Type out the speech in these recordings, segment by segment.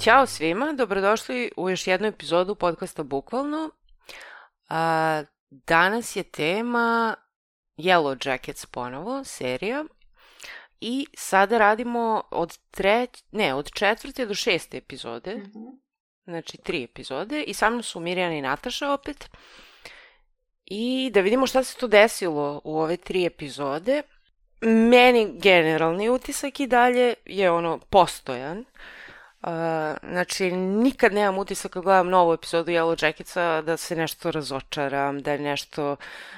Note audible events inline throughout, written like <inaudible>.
Ćao svima, dobrodošli u još jednu epizodu podcasta Bukvalno. A, danas je tema Yellow Jackets ponovo, serija. I sada radimo od treć... ne, od četvrte do šeste epizode. Mm -hmm. Znači, tri epizode. I sa mnom su Mirjana i Nataša opet. I da vidimo šta se tu desilo u ove tri epizode. Meni generalni utisak i dalje je ono postojan. Uh, Uh, znači, nikad nemam utisak kad gledam novu epizodu Yellow Jacketsa da se nešto razočaram, da je nešto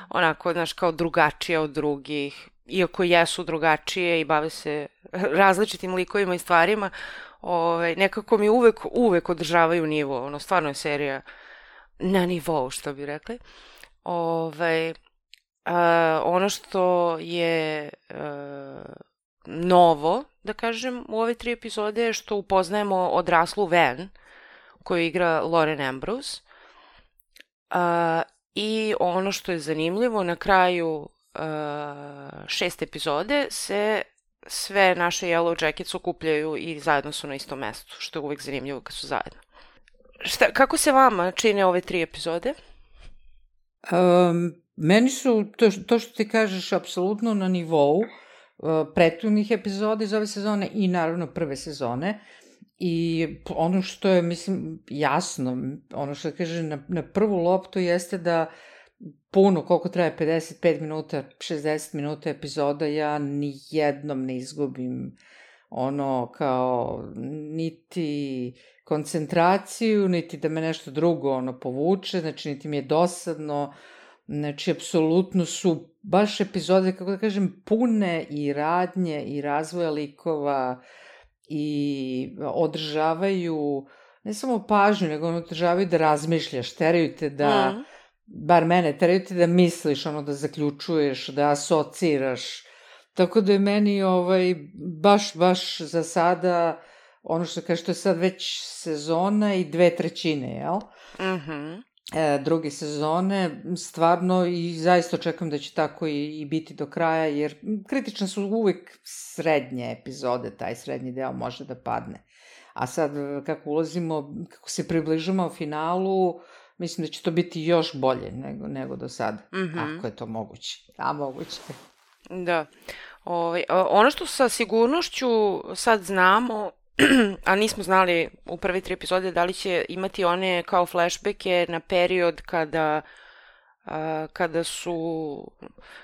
onako, znaš, kao drugačije od drugih. Iako jesu drugačije i bave se <laughs> različitim likovima i stvarima, ovaj, nekako mi uvek, uvek održavaju nivo. Ono, stvarno je serija na nivou, što bi rekli. Ovaj, uh, ono što je uh, novo, da kažem, u ove tri epizode što upoznajemo odraslu Van, koju igra Lauren Ambrose. Uh, I ono što je zanimljivo, na kraju uh, šest epizode se sve naše Yellow Jackets okupljaju i zajedno su na istom mestu, što je uvek zanimljivo kad su zajedno. Šta, kako se vama čine ove tri epizode? Um, meni su, to, to što ti kažeš, apsolutno na nivou. Uh, prethodnih epizoda iz ove sezone i naravno prve sezone. I ono što je, mislim, jasno, ono što kaže na, na prvu loptu jeste da puno, koliko traje, 55 minuta, 60 minuta epizoda, ja ni jednom ne izgubim ono kao niti koncentraciju, niti da me nešto drugo ono povuče, znači niti mi je dosadno, znači apsolutno su baš epizode, kako da kažem, pune i radnje i razvoja likova i održavaju ne samo pažnju, nego održavaju da razmišljaš, teraju te da, mm. bar mene, teraju te da misliš, ono da zaključuješ, da asociraš. Tako da je meni ovaj, baš, baš za sada, ono što kaže, to je sad već sezona i dve trećine, jel? Mhm. Mm druge sezone, stvarno i zaista očekujem da će tako i, i biti do kraja, jer kritične su uvek srednje epizode, taj srednji deo može da padne. A sad, kako ulazimo, kako se približamo finalu, mislim da će to biti još bolje nego, nego do sada, mm -hmm. ako je to moguće. A, moguće. Da. Ove, ovaj, ono što sa sigurnošću sad znamo <clears throat> a nismo znali u prve tri epizode da li će imati one kao flashbacke na period kada a, kada su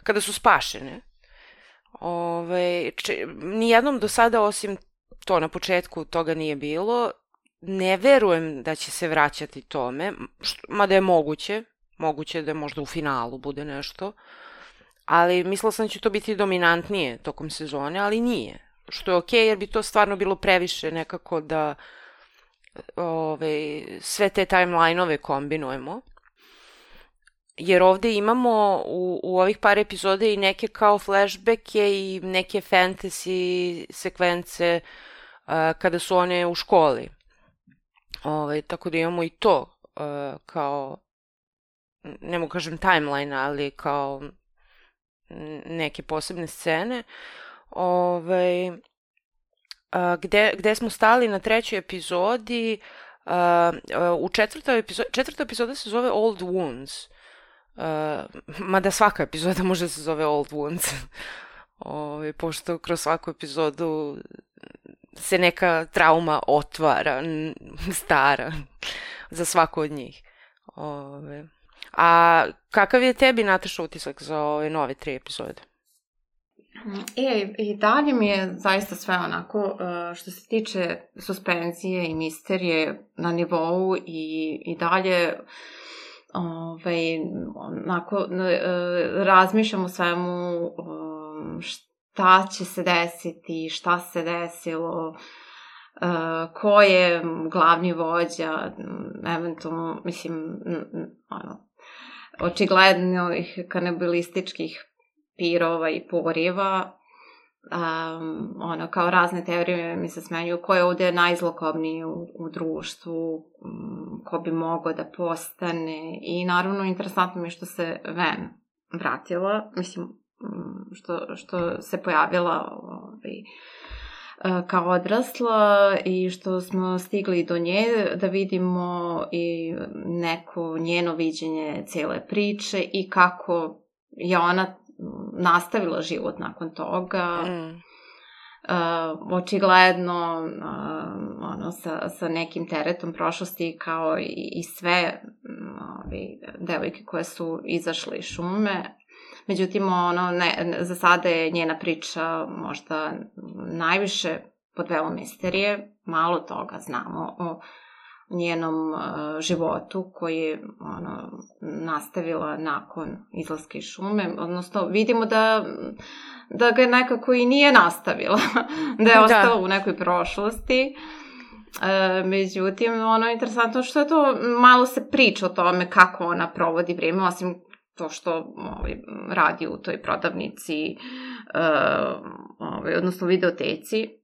kada su spašene. Ove, če, nijednom do sada osim to na početku toga nije bilo. Ne verujem da će se vraćati tome, što, mada je moguće, moguće da možda u finalu bude nešto, ali mislila sam da će to biti dominantnije tokom sezone, ali nije što je okej, okay, jer bi to stvarno bilo previše nekako da ove, sve te timeline-ove kombinujemo. Jer ovde imamo u, u ovih par epizode i neke kao flashbacke i neke fantasy sekvence uh, kada su one u školi. Ove, tako da imamo i to uh, kao, ne mogu kažem timeline, ali kao neke posebne scene. Uh, ovaj, a, gde, gde smo stali na trećoj epizodi, a, a, u četvrtoj epizodi, četvrta epizoda se zove Old Wounds, a, mada svaka epizoda može da se zove Old Wounds, <laughs> ovaj, pošto kroz svaku epizodu se neka trauma otvara, stara, <laughs> za svaku od njih. Ove. A kakav je tebi, Nataša, utisak za ove nove tri epizode? E, i dalje mi je zaista sve onako, e, što se tiče suspenzije i misterije na nivou i, i dalje ovaj, onako, e, razmišljam o svemu šta će se desiti, šta se desilo, ko je glavni vođa, eventualno, mislim, ono, očigledno ih kanibalističkih pirova i poriva, um, ono, kao razne teorije mi se smenjuju ko je ovde najzlokobniji u, u društvu, um, ko bi mogao da postane i naravno interesantno mi je što se Ven vratila, mislim, um, što, što se pojavila ovaj, uh, kao odrasla i što smo stigli do nje da vidimo i neko njeno viđenje cele priče i kako je ona nastavila život nakon toga. Mm. Uh, očigledno uh, ono, sa, sa nekim teretom prošlosti kao i, i sve ovi, devojke koje su izašle iz šume. Međutim, ono, ne, za sada je njena priča možda najviše pod velom misterije. Malo toga znamo o njenom uh, životu koji je ono, nastavila nakon izlaske iz šume. Odnosno, vidimo da, da ga nekako i nije nastavila, <laughs> da je da. ostala da. u nekoj prošlosti. E, međutim, ono je interesantno što je to, malo se priča o tome kako ona provodi vrijeme, osim to što ovaj, radi u toj prodavnici, e, ovaj, odnosno videoteci.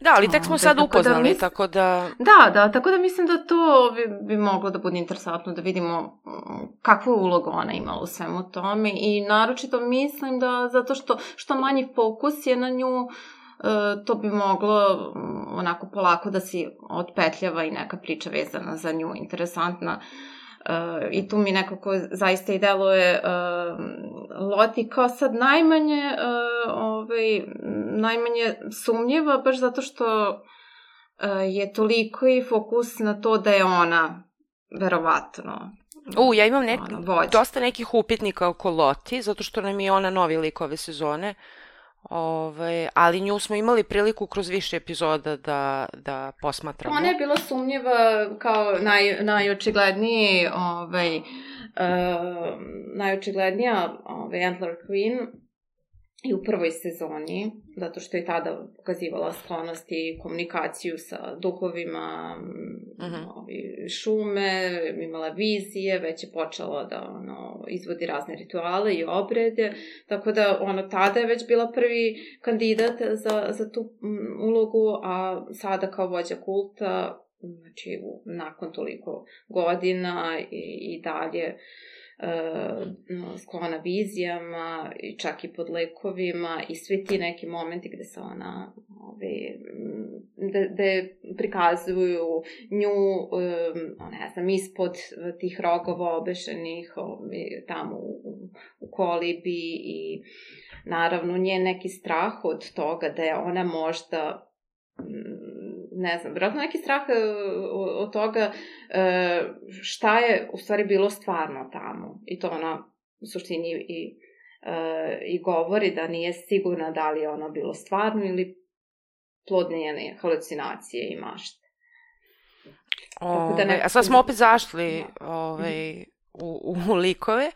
Da, ali tek smo sad tako da upoznali, da mis... tako da... Da, da, tako da mislim da to bi, bi moglo da bude interesantno da vidimo mm, kakvu ulogu ona imala u svemu tome i naročito mislim da zato što što manji fokus je na nju, e, to bi moglo mm, onako polako da se otpetljava i neka priča vezana za nju interesantna. Uh, I tu mi nekako zaista i deluje uh, Loti kao sad najmanje, uh, ovaj, najmanje sumnjiva, baš zato što uh, je toliko i fokus na to da je ona verovatno U, ja imam nek, ono, dosta nekih upitnika oko Loti, zato što nam je ona novi lik ove sezone. Uh, Ove, ovaj, ali nju smo imali priliku kroz više epizoda da, da posmatramo. Ona je bila sumnjiva kao naj, najočigledniji ovaj, uh, najočiglednija ovaj, Antler Queen i u prvoj sezoni, zato što je tada pokazivala sklonost i komunikaciju sa duhovima uh mhm. -huh. ovi, šume, imala vizije, već je počela da ono, izvodi razne rituale i obrede, tako da ono, tada je već bila prvi kandidat za, za tu ulogu, a sada kao vođa kulta, znači nakon toliko godina i, i dalje, uh, sklona vizijama i čak i pod lekovima i svi ti neki momenti gde se ona ove, da, da prikazuju nju um, ne znam, ispod tih rogova obešenih ove, tamo u, u kolibi i naravno nje neki strah od toga da je ona možda ne znam, vjerojatno neki strah e, od toga e, šta je u stvari bilo stvarno tamo. I to ona u suštini i, e, i govori da nije sigurna da li je ono bilo stvarno ili plod njene halucinacije i mašte. Ove, da ne... A sad smo opet zašli ovaj, u, u likove,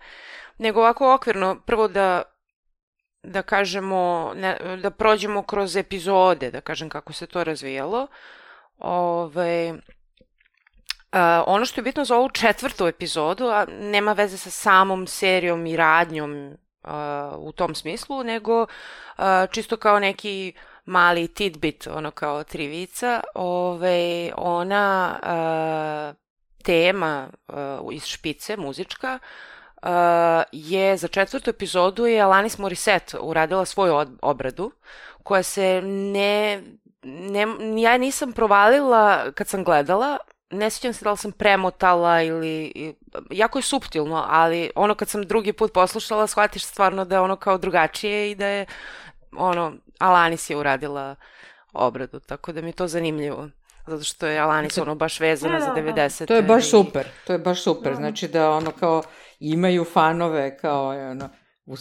nego ovako okvirno, prvo da da kažemo, ne, da prođemo kroz epizode, da kažem kako se to razvijalo. Ove, a, ono što je bitno za ovu četvrtu epizodu, a nema veze sa samom serijom i radnjom a, u tom smislu, nego a, čisto kao neki mali tidbit, ono kao trivica, ove, ona a, tema a, iz špice, muzička, je za četvrtu epizodu je Alanis Morissette uradila svoju obradu koja se ne, ne ja nisam provalila kad sam gledala ne sjećam se da li sam premotala ili, jako je suptilno, ali ono kad sam drugi put poslušala, shvatiš stvarno da je ono kao drugačije i da je, ono, Alanis je uradila obradu, tako da mi je to zanimljivo. Zato što je Alanis ono baš vezana da, za 90. Da, da. To je baš super, to je baš super, da. znači da ono kao imaju fanove kao ono, u,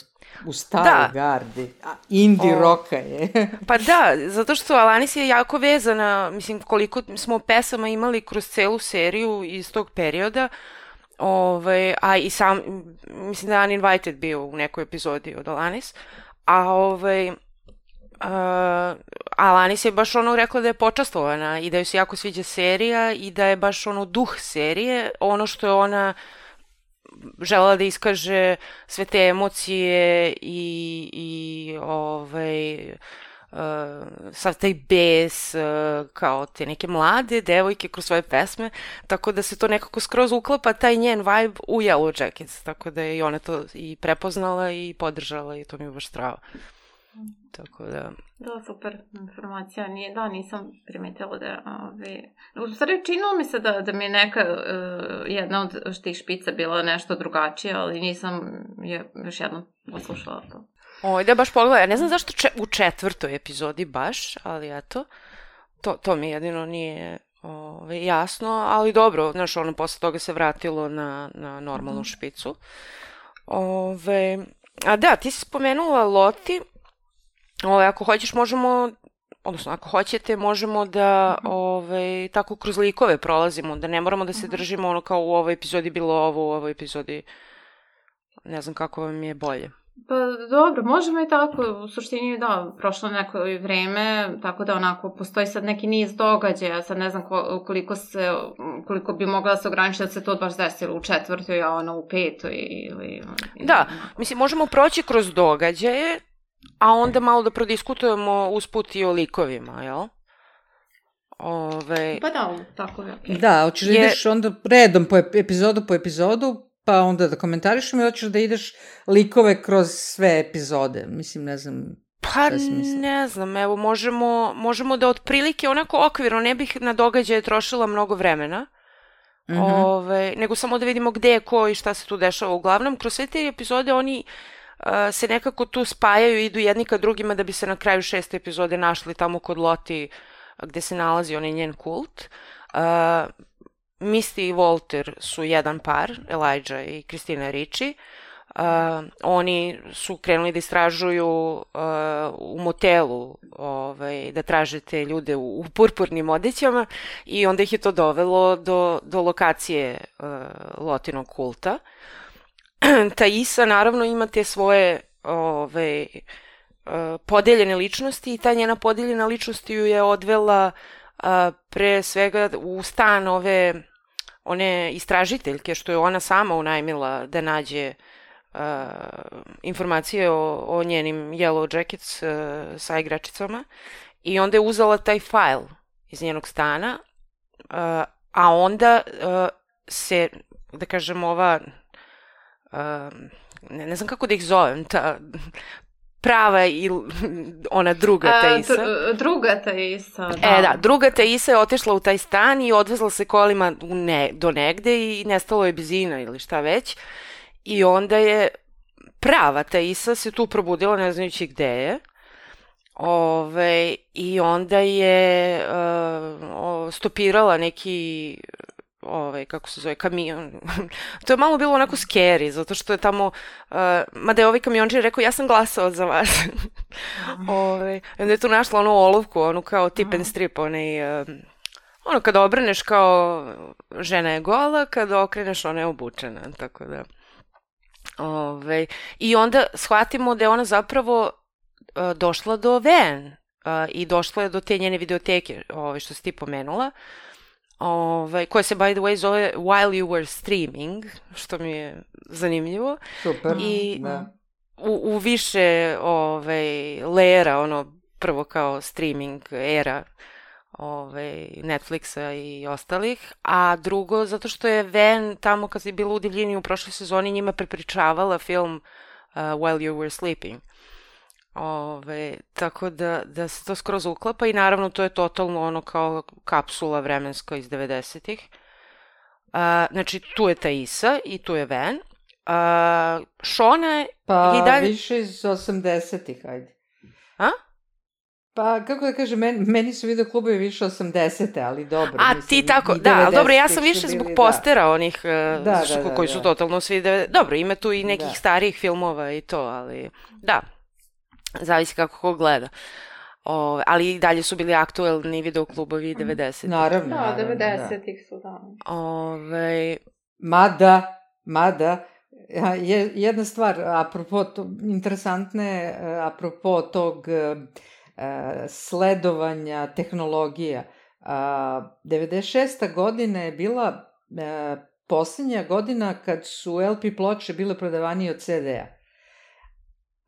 u staroj da. gardi. A indie o, roka je. <laughs> pa da, zato što Alanis je jako vezana, mislim, koliko smo pesama imali kroz celu seriju iz tog perioda, Ove, a i sam, mislim da je Uninvited bio u nekoj epizodi od Alanis, a ovaj, Uh, Alanis je baš ono rekla da je počastovana i da joj se jako sviđa serija i da je baš ono duh serije, ono što je ona žela da iskaže sve te emocije i, i ovaj, uh, sav taj bes, uh, kao te neke mlade devojke kroz svoje pesme, tako da se to nekako skroz uklapa taj njen vibe u Yellow Jackets, tako da je i ona to i prepoznala i podržala i to mi je baš strava. Tako da... Da, super informacija. Nije, da, nisam primetila da... Ove... U stvari, činilo mi se da, da mi je neka uh, jedna od tih špica bila nešto drugačija, ali nisam je još jednom poslušala to. Oj, da baš pogledaj. Ne znam zašto če, u četvrtoj epizodi baš, ali eto, to, to mi jedino nije ove, jasno, ali dobro, znaš, ono posle toga se vratilo na, na normalnu -hmm. špicu. Ove, a da, ti si spomenula Loti, Ove, ako hoćeš možemo odnosno ako hoćete možemo da -hmm. ovaj, tako kroz likove prolazimo, da ne moramo da se mhm. držimo ono kao u ovoj epizodi bilo ovo, u ovoj epizodi ne znam kako vam je bolje. Pa dobro, možemo i tako, u suštini da, prošlo neko vreme, tako da onako postoji sad neki niz događaja, sad ne znam koliko se, koliko bi mogla da se ograničiti da se to baš desilo u četvrtoj, a ono u petoj ili... Da, mislim, možemo proći kroz događaje, a onda malo da prodiskutujemo usput i o likovima, jel? Ove... Pa da, tako je. Okay. Da, hoćeš da ideš onda redom po epizodu po epizodu, pa onda da komentarišem i hoćeš da ideš likove kroz sve epizode. Mislim, ne znam Pa ne znam, evo možemo, možemo da otprilike onako okvirno, ne bih na događaje trošila mnogo vremena, mm -hmm. Ove, nego samo da vidimo gde je ko i šta se tu dešava. Uglavnom, kroz sve te epizode oni se nekako tu spajaju i idu jedni ka drugima da bi se na kraju šeste epizode našli tamo kod Loti gde se nalazi onaj njen kult. Uh, Misty i Walter su jedan par, Elijah i Kristina Ricci. Uh, oni su krenuli da istražuju uh, u motelu ovaj, da traže te ljude u, u purpurnim odećama i onda ih je to dovelo do, do lokacije uh, Lotinog kulta. Uh, <clears throat> ta Isa naravno ima te svoje ove, podeljene ličnosti i ta njena podeljena ličnost ju je odvela a, pre svega u stan ove one istražiteljke što je ona sama unajmila da nađe a, informacije o, o njenim Yellow Jackets a, sa igračicama. I onda je uzela taj fajl iz njenog stana a, a onda a, se da kažem ova ne, ne znam kako da ih zovem, ta prava i ona druga Taisa. A, druga Taisa, da. E, da, druga Taisa je otišla u taj stan i odvezla se kolima u ne, do negde i nestalo je benzina ili šta već. I onda je prava Taisa se tu probudila ne znajući gde je. Ove, I onda je uh, stopirala neki ovaj, kako se zove, kamion. <laughs> to je malo bilo onako scary, zato što je tamo, uh, mada je ovaj kamionđer rekao, ja sam glasao za vas. ove, <laughs> ovaj, onda je tu našla onu olovku, onu kao tip and strip, onaj, uh, ono kad obreneš kao žena je gola, kad okreneš ona je obučena, tako da. Ove, ovaj, I onda shvatimo da je ona zapravo uh, došla do Ven uh, i došla je do te njene videoteke, ove, što si ti pomenula. Uh, ovaj, koja se by the way zove While You Were Streaming, što mi je zanimljivo. Super, I da. U, u više ovaj, lera, ono, prvo kao streaming era ovaj, Netflixa i ostalih, a drugo zato što je Ven tamo kad je bilo u divljini u prošloj sezoni njima prepričavala film uh, While You Were Sleeping. Ove, tako da, da se to skroz uklapa i naravno to je totalno ono kao kapsula vremenska iz 90-ih. znači tu je Taisa i tu je Ven. A, Šona je pa, i dalje... više iz 80-ih, ajde. A? Pa, kako da kažem, meni, meni su video klubovi više 80. ali dobro. A, mislim, ti tako, da, ali dobro, ja sam više zbog postera da. onih da, da, da, koji su da. totalno svi... Dobro, ima tu i nekih da. starijih filmova i to, ali da, Zavisi kako ko gleda. O, ali i dalje su bili aktuelni videoklubovi 90. Mhm. Naravno. Da, 90-ih su, da. Ove... Mada, mada, je, jedna stvar, apropo, to, interesantne, apropo tog sledovanja tehnologija. 96. godina je bila poslednja godina kad su LP ploče bile prodavanije od CD-a.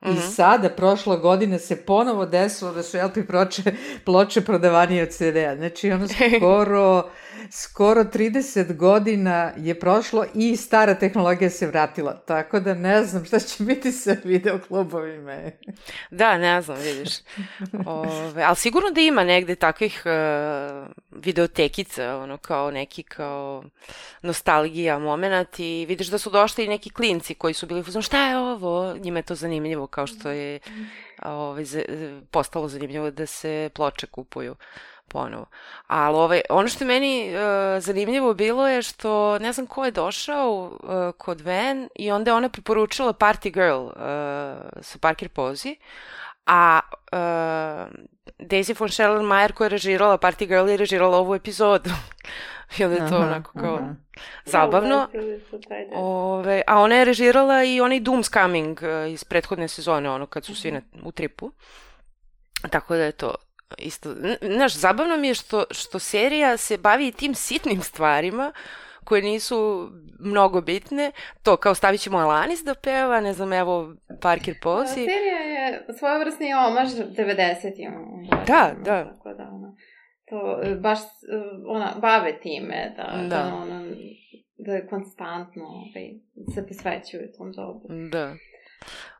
I -hmm. sada, prošla godina, se ponovo desilo da su LP ploče, ploče prodavanije od CD-a. Znači, ono <laughs> skoro, skoro 30 godina je prošlo i stara tehnologija se vratila. Tako da ne znam šta će biti sa videoklubovima. Da, ne znam, vidiš. Ove, ali sigurno da ima negde takvih uh, videotekica, ono kao neki kao nostalgija moment i vidiš da su došli i neki klinci koji su bili uzmano, šta je ovo? Njima je to zanimljivo, kao što je ovaj, postalo zanimljivo da se ploče kupuju ponovo. Ali ovaj, ono što je meni uh, zanimljivo bilo je što ne znam ko je došao uh, kod Van i onda je ona preporučila Party Girl uh, sa Parker Posey, a uh, Daisy von Schellenmayer koja je režirala Party Girl je režirala ovu epizodu. <laughs> I onda je to aha, onako kao aha. zabavno. Ove, a ona je režirala i onaj Doom's Coming iz prethodne sezone, ono kad su svi na, u tripu. Tako da je to isto. Znaš, zabavno mi je što, što serija se bavi tim sitnim stvarima koje nisu mnogo bitne. To, kao stavit ćemo Alanis da peva, ne znam, evo, Parker Posey. Serija je svojevrsni omaž 90-im. Da, da. Tako da, ono, to, baš, ona, bave time, da, da. da ona, da je konstantno ovaj, se posvećuju tom dobu. Da.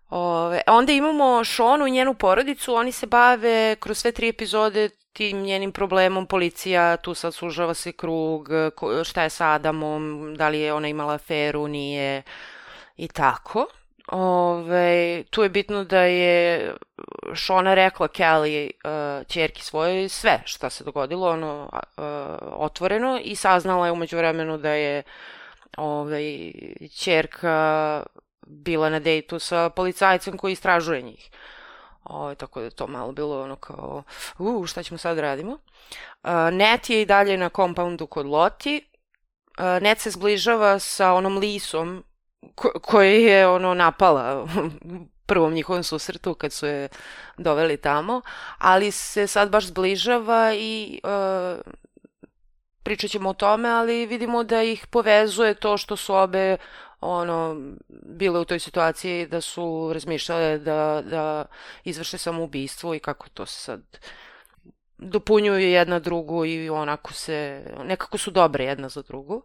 Ove, onda imamo Šonu i njenu porodicu, oni se bave kroz sve tri epizode tim njenim problemom, policija, tu sad sužava se krug, šta je sa Adamom, da li je ona imala aferu, nije i tako. Ove, tu je bitno da je Šona rekla Kelly uh, čerki svojoj sve šta se dogodilo, ono uh, otvoreno i saznala je umeđu vremenu da je ove, čerka bila na dejtu sa policajcem koji istražuje njih. O, tako da to malo bilo ono kao, u, šta ćemo sad da radimo. Uh, Net je i dalje na kompoundu kod Loti. Uh, Net se zbližava sa onom lisom ko, koji je ono napala <laughs> prvom njihovom susretu kad su je doveli tamo, ali se sad baš zbližava i uh, pričat ćemo o tome, ali vidimo da ih povezuje to što su obe ono, bile u toj situaciji da su razmišljale da, da izvrše samoubistvo i kako to sad dopunjuju jedna drugu i onako se, nekako su dobre jedna za drugu.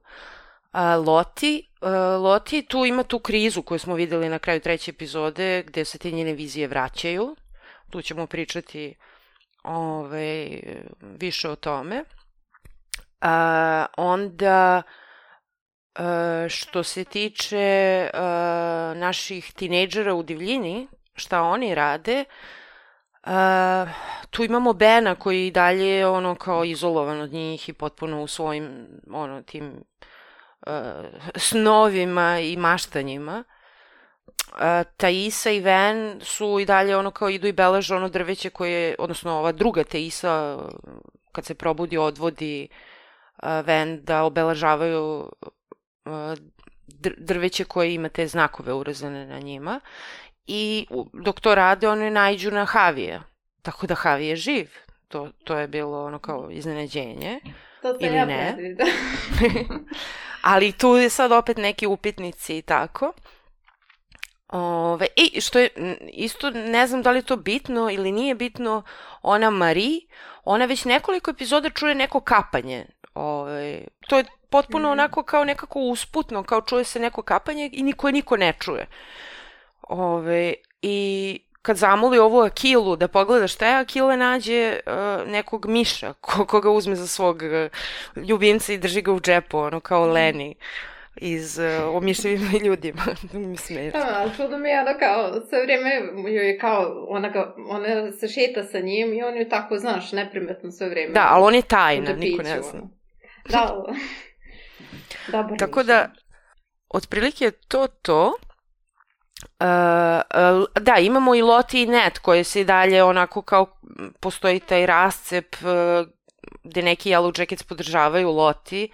A, Loti, a, Loti tu ima tu krizu koju smo videli na kraju treće epizode gde se te njene vizije vraćaju. Tu ćemo pričati ove, više o tome. A, onda E, što se tiče uh, naših tinejdžera u divljini, šta oni rade, uh, tu imamo Bena koji dalje ono kao izolovan od njih i potpuno u svojim ono tim uh, snovima i maštanjima. Uh, Taisa i Ven su i dalje ono kao idu i beleže ono drveće koje, odnosno ova druga Taisa kad se probudi odvodi uh, Ven da obeležavaju drveće koje ima te znakove urezane na njima i dok to rade one najđu na Havija. Tako da Havi je živ. To, to je bilo ono kao iznenađenje. To ili ja ne. Da. <laughs> Ali tu je sad opet neki upitnici i tako. Ove, I što je, isto ne znam da li je to bitno ili nije bitno, ona Marie, ona već nekoliko epizoda čuje neko kapanje. Ove, to je potpuno mm. onako kao nekako usputno, kao čuje se neko kapanje i niko je niko ne čuje. Ove, I kad zamoli ovu Akilu da pogleda šta je, Akila nađe uh, nekog miša ko, koga uzme za svog uh, ljubimca i drži ga u džepu, ono kao mm. Leni iz uh, o miševima <laughs> i ljudima. mi. Da, čudo mi je da kao sve vreme joj je kao, ona, ga, ona se šeta sa njim i on je tako, znaš, neprimetno sve vreme. Da, ali on je tajna, niko ne zna. Da, <laughs> Dobar Tako da, otprilike je to to. Uh, uh, da, imamo i Loti i Net koje se i dalje onako kao postoji taj rascep uh, gde neki Yellow Jackets podržavaju Loti,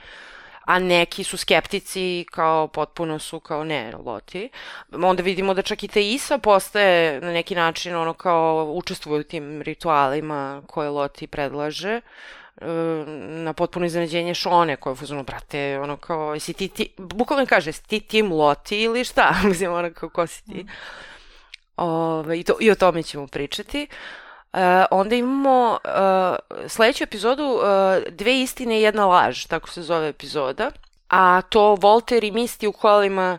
a neki su skeptici kao potpuno su kao ne, Loti. Onda vidimo da čak i te Isa postaje na neki način ono kao učestvuje u tim ritualima koje Loti predlaže e, na potpuno iznenađenje Šone koje je fuzonu, brate, ono kao, jesi ti, ti bukvalno kaže, jesi ti tim Loti ili šta? <laughs> Mislim, ono kao, ko si ti? Mm. Ove, i, to, I o tome ćemo pričati. Uh, onda imamo uh, sledeću epizodu uh, Dve istine i jedna laž, tako se zove epizoda. A to Volter i Misty u kolima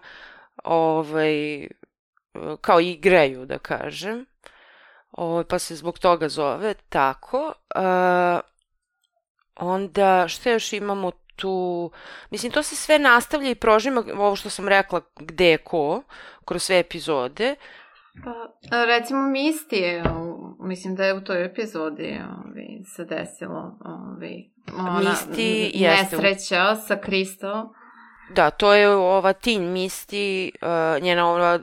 ovaj, kao igraju, da kažem. Ovaj, pa se zbog toga zove tako. Uh, onda, što još imamo tu? Mislim, to se sve nastavlja i prožima, ovo što sam rekla, gde je ko, kroz sve epizode. Pa, recimo Misti je, mislim da je u toj epizodi ovi, se desilo ovi, ona Misti nesreća sa Kristo. Da, to je ova Tin Misti, uh, njena ova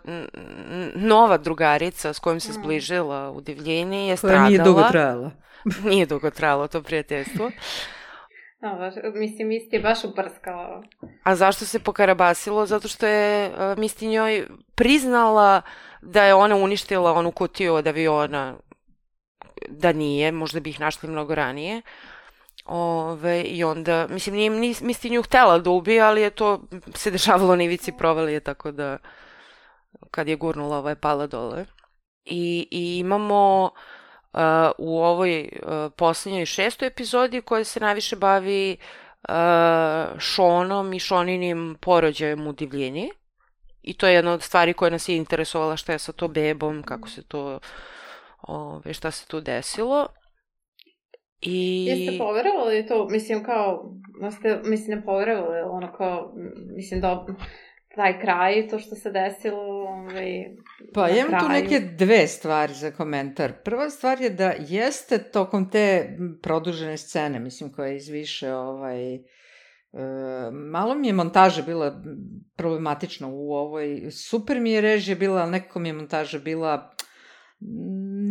nova drugarica s kojom se mm. zbližila u divljini je stradala. Koja nije dugo trajala. <laughs> nije dugo trajalo to prijateljstvo. No, baš, mislim, Misti je baš uprskala. A zašto se pokarabasilo? Zato što je uh, Misti njoj priznala da je ona uništila onu kutiju od aviona, da nije, možda bi ih našli mnogo ranije. Ove, I onda, mislim, nije Misti nju htela da ubije, ali je to se dešavalo na ivici provalije, tako da kad je gurnula, ova je pala dole. I, i imamo uh, u ovoj uh, poslednjoj šestoj epizodi koja se najviše bavi uh, Šonom i Šoninim porođajem u divljini. I to je jedna od stvari koja nas je interesovala šta je sa to bebom, kako se to, ove, šta se tu desilo. I... Jeste poverovali to, mislim kao, ste, mislim ne poverovali, ono kao, mislim da taj kraj, to što se desilo, ovaj, Pa imam kraju. tu neke dve stvari za komentar. Prva stvar je da jeste tokom te produžene scene, mislim, koja je izviše ovaj, E, malo mi je montaža bila problematična u ovoj, super mi je režija bila, ali nekako mi je montaža bila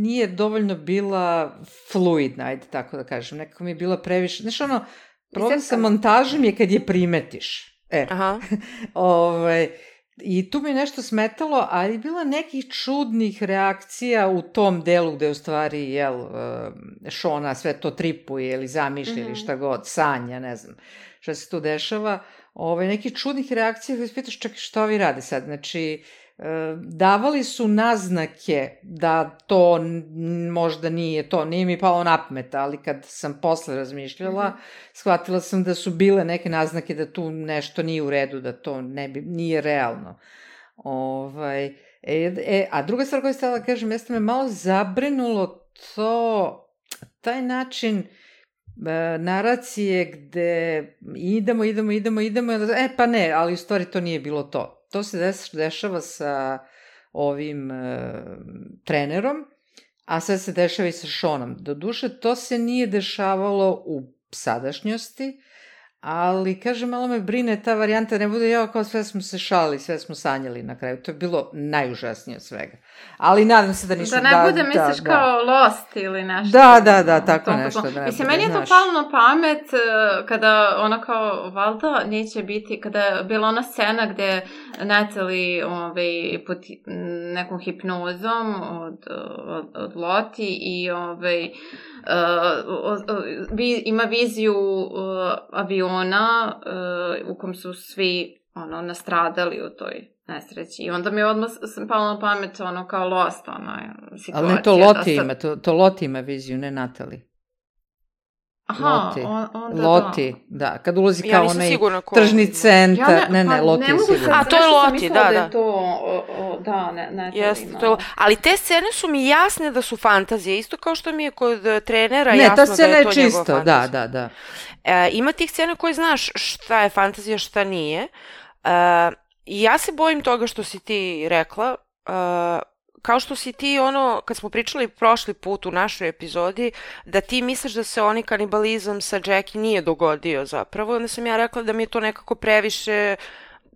nije dovoljno bila fluidna, ajde tako da kažem, nekako mi je bila previše, znaš ono, problem sa montažom je kad je primetiš. E, Aha. <laughs> ovaj, I tu mi nešto smetalo, ali bila nekih čudnih reakcija u tom delu gde u stvari, jel, Šona e, sve to tripuje ili zamišlja mm -hmm. ili šta god, sanja, ne znam šta se tu dešava, ovaj, neki čudnih reakcija kada se pitaš čak šta vi rade sad, znači, e, davali su naznake da to možda nije to, nije mi palo na pamet, ali kad sam posle razmišljala, mm -hmm. shvatila sam da su bile neke naznake da tu nešto nije u redu, da to ne bi, nije realno. Ovaj, e, e, a druga stvar koju stavila da kažem, jeste me malo zabrinulo to, taj način E, naracije gde idemo, idemo, idemo, idemo, e pa ne, ali u stvari to nije bilo to. To se dešava sa ovim e, trenerom, a sad se dešava i sa Šonom. Doduše, to se nije dešavalo u sadašnjosti, Ali, kaže, malo me brine ta varijanta, ne bude ja kao sve smo se šalili, sve smo sanjali na kraju. To je bilo najužasnije od svega. Ali nadam se da nisu... Da ne da, bude, da, misliš, da, kao da. Lost ili nešto. Da, da, da, tako to, nešto. Da ne Mislim, meni je to palo na pamet e, kada ona kao, valda, neće biti, kada je bila ona scena gde Natalie ovaj, pod nekom hipnozom od, od, od Loti i ovaj, uh, vi, ima viziju uh, aviona uh, u kom su svi ono, nastradali u toj nesreći. I onda mi je odmah palo na pamet ono kao Lost, ona situacija. Ali ne to Loti da ima, to, to Loti ima viziju, ne Natali. Aha, Loti. On, onda da. Loti, da. da. Kad ulazi kao ja onaj ko... tržni centar. Ja ne, ne, ne, pa, Loti ne je sigurno. A, to je Loti, da, da. Da je to, o, o, da, ne, ne. Jeste, to, ali te scene su mi jasne da su fantazije, isto kao što mi je kod e, trenera ne, jasno da je to čisto, njegova fantazija. Da, da, da. E, ima tih scena koje znaš šta je fantazija, šta nije. E, ja se bojim toga što si ti rekla, e, kao što si ti ono, kad smo pričali prošli put u našoj epizodi, da ti misliš da se oni kanibalizam sa Jackie nije dogodio zapravo, onda sam ja rekla da mi je to nekako previše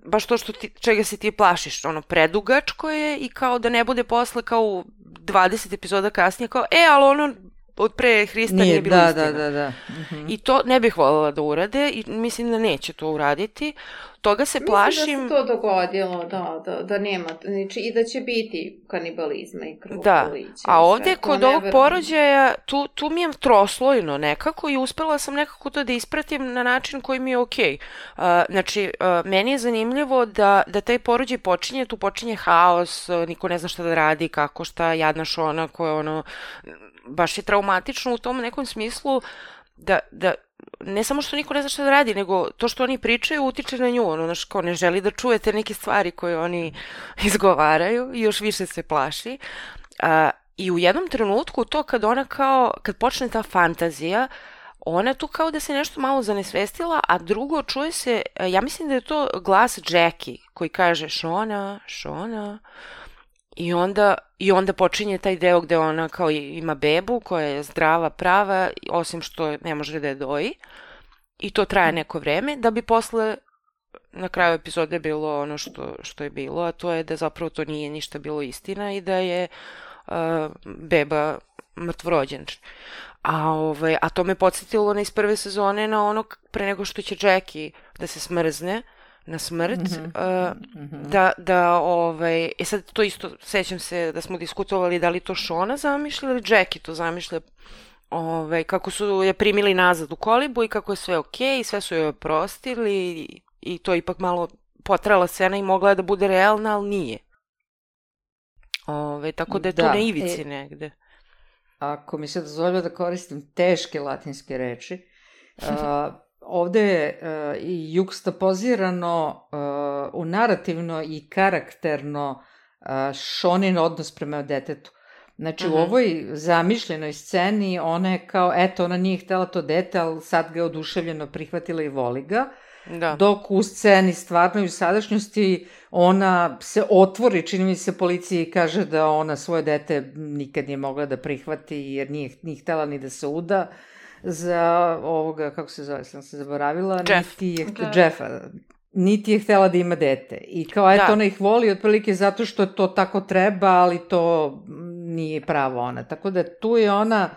baš to što ti, čega se ti plašiš, ono, predugačko je i kao da ne bude posle kao u 20 epizoda kasnije, kao, e, ali ono, od pre Hrista nije, nije bilo da, istina. Da, da, da. Uh-huh. I to ne bih voljela da urade i mislim da neće to uraditi. Toga se plašim... Mislim da se to dogodilo, da, da, da nema, znači i da će biti kanibalizma i krvoprolića. Da, a ovde kod ovog porođaja, tu, tu mi je troslojno nekako i uspela sam nekako to da ispratim na način koji mi je okej. Okay. Uh, znači, uh, meni je zanimljivo da, da taj porođaj počinje, tu počinje haos, niko ne zna šta da radi, kako šta, jadna šona koja ono, baš je traumatično u tom nekom smislu da, da ne samo što niko ne zna šta da radi, nego to što oni pričaju utiče na nju, ono, znaš, ko ne želi da čujete neke stvari koje oni <laughs> izgovaraju i još više se plaši. A, I u jednom trenutku to kad ona kao, kad počne ta fantazija, ona tu kao da se nešto malo zanesvestila, a drugo čuje se, ja mislim da je to glas Jackie koji kaže Šona, Šona, I onda, I onda počinje taj deo gde ona kao ima bebu koja je zdrava, prava, osim što ne može da je doji. I to traje neko vreme, da bi posle na kraju epizode bilo ono što, što je bilo, a to je da zapravo to nije ništa bilo istina i da je uh, beba mrtvorođen. A, ovaj, a to me podsjetilo na iz prve sezone na ono pre nego što će Jackie da se smrzne, na smrt, mm -hmm. uh, mm -hmm. da, da, ovaj, e sad to isto, sećam se da smo diskutovali da li to Šona zamišlja ili Jackie to zamišlja, ovaj, kako su je primili nazad u kolibu i kako je sve okej, okay, sve su joj oprostili i, i to ipak malo potrala scena i mogla je da bude realna, ali nije. Ove, tako da je da. to na ivici e, negde. Ako mi se dozvoljava da koristim teške latinske reči, <laughs> uh, ovde je uh, i jukstapozirano uh, u narativno i karakterno uh, Šonin odnos prema detetu. Znači, uh -huh. u mhm. ovoj zamišljenoj sceni ona je kao, eto, ona nije htela to dete, ali sad ga je oduševljeno prihvatila i voli ga. Da. Dok u sceni stvarno i u sadašnjosti ona se otvori, čini mi se policiji i kaže da ona svoje dete nikad nije mogla da prihvati jer nije, nije htela ni da se uda. Uh, za ovoga, kako se zove, sam se zaboravila, Jeff. niti je, da. Jeffa, niti je htela da ima dete. I kao, eto, da. ona ih voli otprilike zato što to tako treba, ali to nije pravo ona. Tako da tu je ona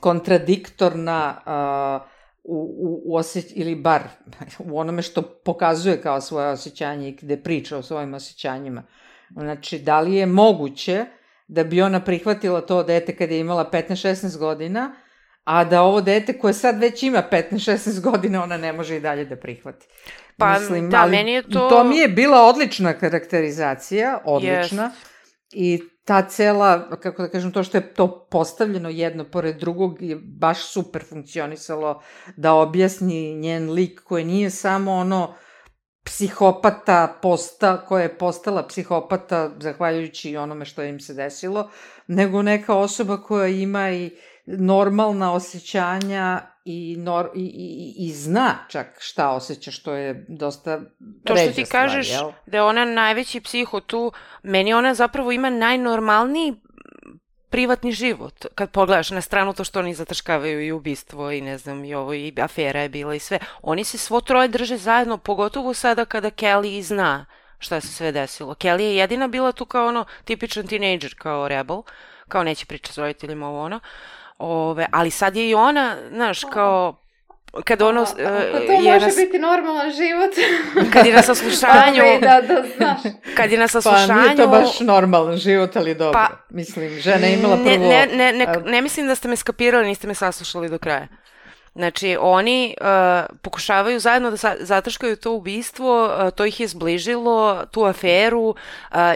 kontradiktorna uh, u, u, u osjeć, ili bar <laughs> u onome što pokazuje kao svoje osjećanje i gde priča o svojim osjećanjima. Znači, da li je moguće da bi ona prihvatila to dete kada je imala 15-16 godina, a da ovo dete koje sad već ima 15-16 godina, ona ne može i dalje da prihvati. Pa, Mislim, da, ali, meni je to... To mi je bila odlična karakterizacija, odlična. Yes. I ta cela, kako da kažem, to što je to postavljeno jedno pored drugog je baš super funkcionisalo da objasni njen lik koji nije samo ono psihopata posta, koja je postala psihopata zahvaljujući onome što im se desilo, nego neka osoba koja ima i normalna osjećanja i, nor, i, i, i zna čak šta osjeća, što je dosta To što ti stvar, kažeš jel? da je ona najveći psiho tu, meni ona zapravo ima najnormalniji privatni život. Kad pogledaš na stranu to što oni zataškavaju i ubistvo i ne znam i ovo i afera je bila i sve. Oni se svo troje drže zajedno, pogotovo sada kada Kelly zna šta se sve desilo. Kelly je jedina bila tu kao ono tipičan tinejdžer, kao rebel, kao neće pričati s roditeljima ovo ono. Ove, ali sad je i ona, znaš, kao kad ono... A, a, a to je može nas, biti normalan život. <laughs> kad je na saslušanju... <laughs> da, da, znaš. Kad je na saslušanju... Pa nije to baš normalan život, ali dobro. Pa, Mislim, žena je imala prvo... Ne, ne, ne, ne mislim da ste me skapirali, niste me saslušali do kraja. Znači, oni uh, pokušavaju zajedno da zataškaju to ubistvo, uh, to ih je zbližilo, tu aferu uh,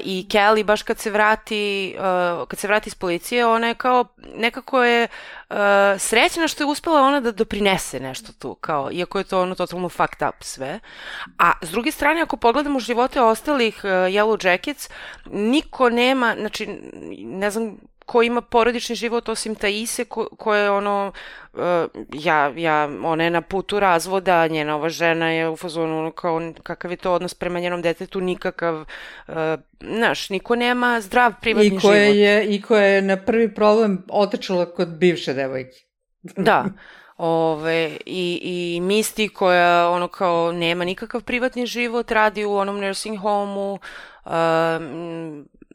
i Kelly baš kad se vrati, uh, kad se vrati iz policije, ona je kao, nekako je uh, srećna što je uspela ona da doprinese nešto tu, kao, iako je to ono totalno fucked up sve. A s druge strane, ako pogledamo živote ostalih uh, Yellow Jackets, niko nema, znači, ne znam ko ima porodični život osim Taise ko, koja je ono uh, ja, ja, ona je na putu razvoda, njena ova žena je u fazonu kao kakav je to odnos prema njenom detetu, nikakav uh, znaš, niko nema zdrav privatni I koje život. Je, I koja je na prvi problem otečala kod bivše devojke. <laughs> da. Ove, i, i Misti koja ono kao nema nikakav privatni život, radi u onom nursing home-u, uh,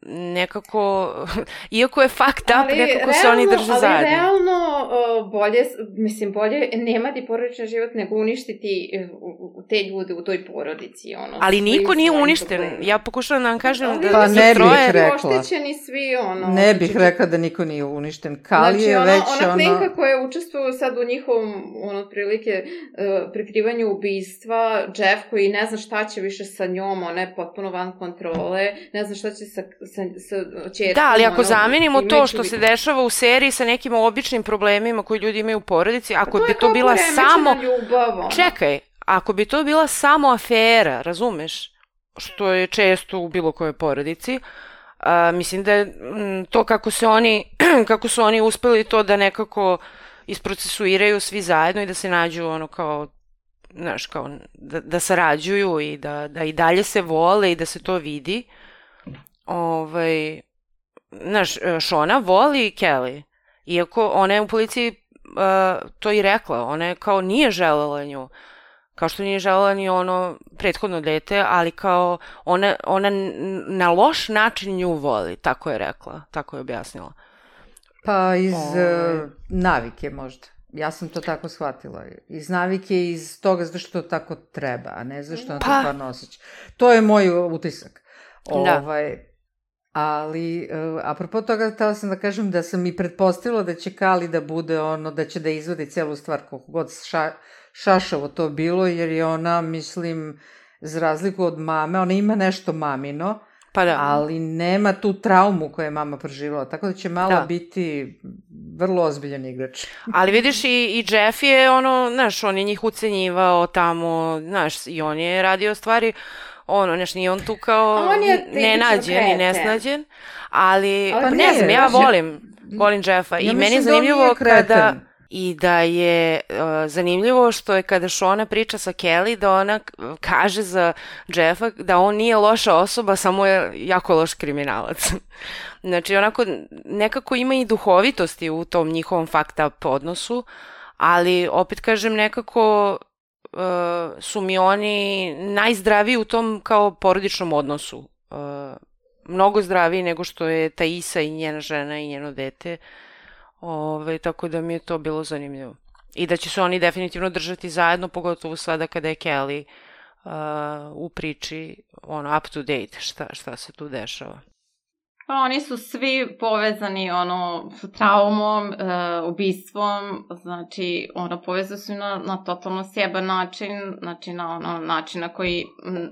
nekako, <laughs> iako je fucked up, ali, nekako realno, se oni drže ali zajedno. realno uh, bolje, mislim, bolje nemati porodičan život nego uništiti uh, te ljude u toj porodici. Ono, Ali niko nije uništen. problemima. Ja pokušavam da vam kažem Ali da, Pa da su su ne bih troje... rekla. Oštećeni svi, ono... Ne bih znači, rekla da niko nije uništen. Kali znači, je ona, već ona ono... klinka koja učestvuje sad u njihovom, ono, otprilike, uh, prikrivanju ubistva, Jeff koji ne zna šta će više sa njom, ona je potpuno van kontrole, ne zna šta će sa, sa, sa čerkom, Da, ali ako ono, zamenimo to što se dešava u seriji sa nekim običnim problemima koji ljudi imaju u porodici, ako Pa to bi to bila samo... ljubav, ono. Čekaj, ako bi to bila samo afera, razumeš? Što je često u bilo kojoj porodici, a, mislim da je mm, to kako se oni, <clears throat> kako su oni uspeli to da nekako isprocesuiraju svi zajedno i da se nađu ono kao znaš, kao da, da sarađuju i da, da i dalje se vole i da se to vidi. Ovaj, znaš, Šona voli Kelly. Iako ona je u policiji uh, to i rekla. Ona je kao nije želela nju. Kao što nije želela ni ono prethodno dete, ali kao ona, ona na loš način nju voli. Tako je rekla. Tako je objasnila. Pa iz Ovaj. uh, navike možda. Ja sam to tako shvatila. Iz navike i iz toga zašto to tako treba, a ne zašto ona to Pa. stvarno osjeća. To je moj utisak. Da. Ali, uh, apropo toga, htela sam da kažem da sam i pretpostavila da će Kali da bude ono, da će da izvadi celu stvar koliko god ša, šašavo to bilo, jer je ona, mislim, za razliku od mame, ona ima nešto mamino, Pa da. ali nema tu traumu koju je mama proživjela, tako da će malo Da. biti vrlo ozbiljan igrač. Ali vidiš i, i Jeff je ono, znaš, on je njih ucenjivao tamo, znaš, i on je radio stvari, ono, znaš, nije on tu kao on je nenađen i nesnađen, ali, Ali pa ne znam, ja volim, volim Jeffa i Ja meni je da zanimljivo kreten. kada, i da je uh, zanimljivo što je kada Shona priča sa Kelly da ona kaže za Jeffa da on nije loša osoba, samo je jako loš kriminalac. <laughs> znači onako nekako ima i duhovitosti u tom njihovom fucked up odnosu, ali opet kažem nekako uh, su mi oni najzdraviji u tom kao porodičnom odnosu. Uh, mnogo zdraviji nego što je Taisa i njena žena i njeno dete. Ove, tako da mi je to bilo zanimljivo. I da će se oni definitivno držati zajedno, pogotovo sada kada je Kelly uh, u priči ono, up to date, šta, šta se tu dešava. Pa oni su svi povezani ono sa traumom, e, ubistvom, znači ono povezani su na, na totalno sjeban način, znači na ono način na koji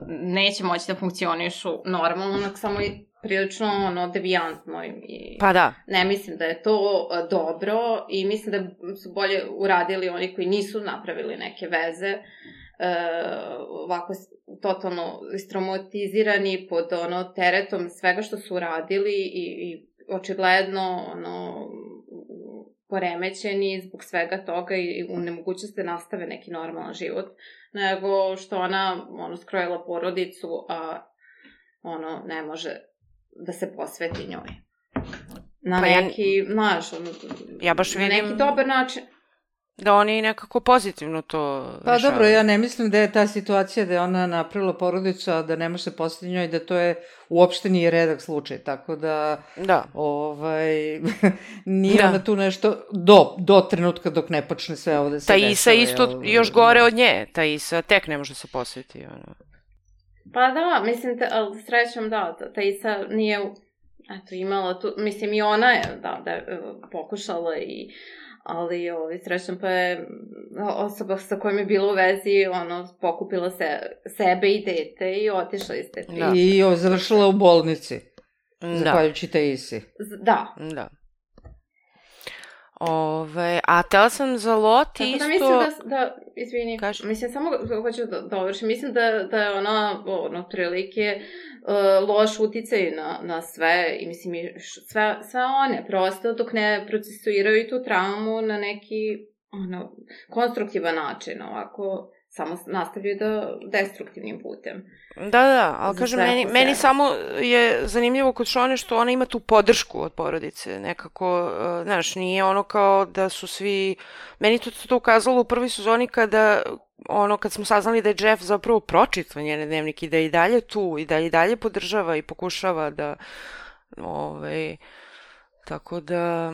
neće moći da funkcionišu normalno, nego samo i prilično ono devijantno i Pa da, ne mislim da je to e, dobro i mislim da su bolje uradili oni koji nisu napravili neke veze ovako s- totalno istraumatizirani pod ono teretom svega što su uradili i, i očigledno ono poremećeni zbog svega toga i, i u nemogućnosti da nastave neki normalan život, nego što ona ono skrojila porodicu, a ono ne može da se posveti njoj. Na Pa ja- neki, znaš, ono, Ja baš na vidim- neki dobar način. Da oni nekako pozitivno to Pa rešavaju. dobro, ja ne mislim da je ta situacija da je ona napravila porodicu, a da ne može se postaviti njoj, da to je uopšte nije redak slučaj, tako da Da, ovaj, <laughs> nije Da. ona tu nešto do, do trenutka dok ne počne sve ovo da se ta. Isa isto jel? još gore od nje, ta Isa tek ne može se posveti. Ono. Pa da, mislim, te, ali srećom da, ta, ta Isa nije, eto, imala tu, mislim i ona je, da, da e, pokušala i, ali ovi, srećom pa je osoba sa kojom je bila u vezi, ono, pokupila se, sebe i dete i otišla iz te priče. Da. I o, završila u bolnici, Da, zahvaljujući te Isi. Da, da. Ove, a tela sam za Loti Tako isto... da mislim da, da izvini, Kaži. mislim samo hoću da dovršim, mislim da, da je ona, ono, otprilike, uh, loš uticaj na, na sve, i mislim, i š- sve, sve one, prosto, dok ne procesuiraju tu traumu na neki, ono, konstruktivan način, ovako, samo nastavljaju da destruktivnim putem. Da, da, ali Za kažem, meni, meni samo je zanimljivo kod Šone što ona ima tu podršku od porodice, nekako, uh, znaš, nije ono kao da su svi, meni to, to ukazalo u prvoj sezoni kada, ono, kad smo saznali da je Jeff zapravo pročitao njene dnevnike i da je i dalje tu i da je i dalje podržava i pokušava da, Ove, tako da...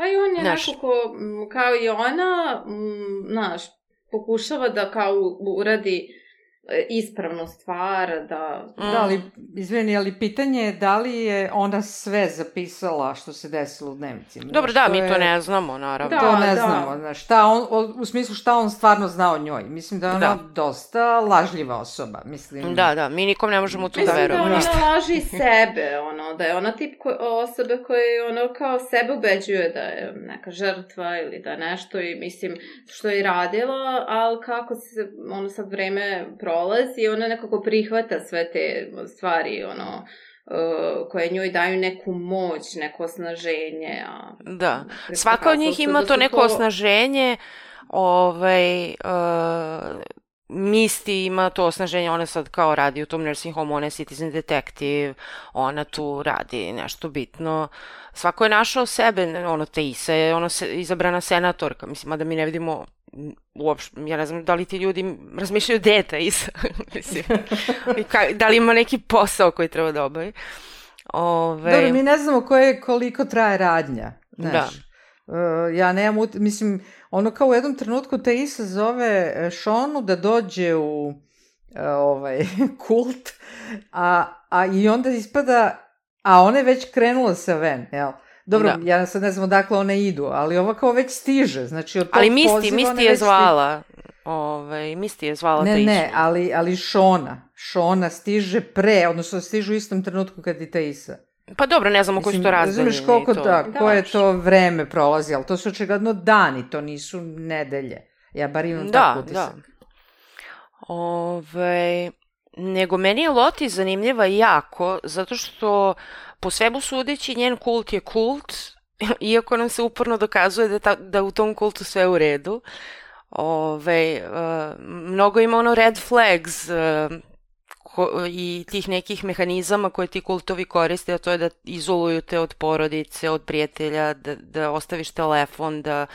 Pa i on je Znaš- neko ko, m, kao i ona, m, znaš, pokušava da kao uradi ispravnu stvar, da... Mm. Da, ali, izvini, ali pitanje je da li je ona sve zapisala što se desilo u dnevnicima. Dobro, da, mi je- to ne znamo, naravno. Da, To ne da. znamo, znaš, šta on, o- u smislu šta on stvarno zna o njoj. Mislim da je ona Da. dosta lažljiva osoba, mislim. Da, da, mi nikom ne možemo tu da Mislim da verujemo ona ništa. laži sebe, ono, da je ona tip ko, osobe koje ono kao sebe ubeđuje da je neka žrtva ili da nešto i mislim što je radila, ali kako se ono sad vreme prolazi, ona nekako prihvata sve te stvari, ono, uh, koje njoj daju neku moć, neko osnaženje. A, Da. Svaka od njih ima da to neko osnaženje, ovaj, uh, Misty ima to osnaženje, ona sad kao radi u tom nursing home, ona je citizen detective, ona tu radi nešto bitno. Svako je našao sebe, ono, Teisa je ono se, izabrana senatorka, mislim, da mi ne vidimo uopšte, ja ne znam da li ti ljudi razmišljaju gde je Teisa, <laughs> mislim, i ka, da li ima neki posao koji treba da obavi. Ove, Dobro, mi ne znamo koje, koliko traje radnja. Znaš. Da. Uh, ja nemam, mislim, ono kao u jednom trenutku te Isa zove e, Šonu da dođe u e, ovaj, <laughs> kult, a, a i onda ispada, a ona je već krenula sa ven, jel? Dobro, Da. ja sad ne znam odakle one idu, ali ova kao već stiže, znači od tog Ali Misti, poziva Misti je stiže. zvala. Ovaj, Misti je zvala Ne, ne, ali, ali Šona. Šona stiže pre, odnosno stižu u istom trenutku kad i Taisa. Pa dobro, ne znamo koji su to razdaljine. Razumeš koliko to. da, Da. koje to vreme prolazi, ali to su očigledno dani, to nisu nedelje. Ja bar imam Da, tako utisak. da. Ove, nego meni je Loti zanimljiva jako, zato što po svemu sudeći njen kult je kult, <laughs> iako nam se uporno dokazuje da, ta, da u tom kultu sve u redu. Ove, uh, mnogo ima ono red flags uh, i tih nekih mehanizama koje ti kultovi koriste, a to je da izoluju te od porodice, od prijatelja, da, da ostaviš telefon, da,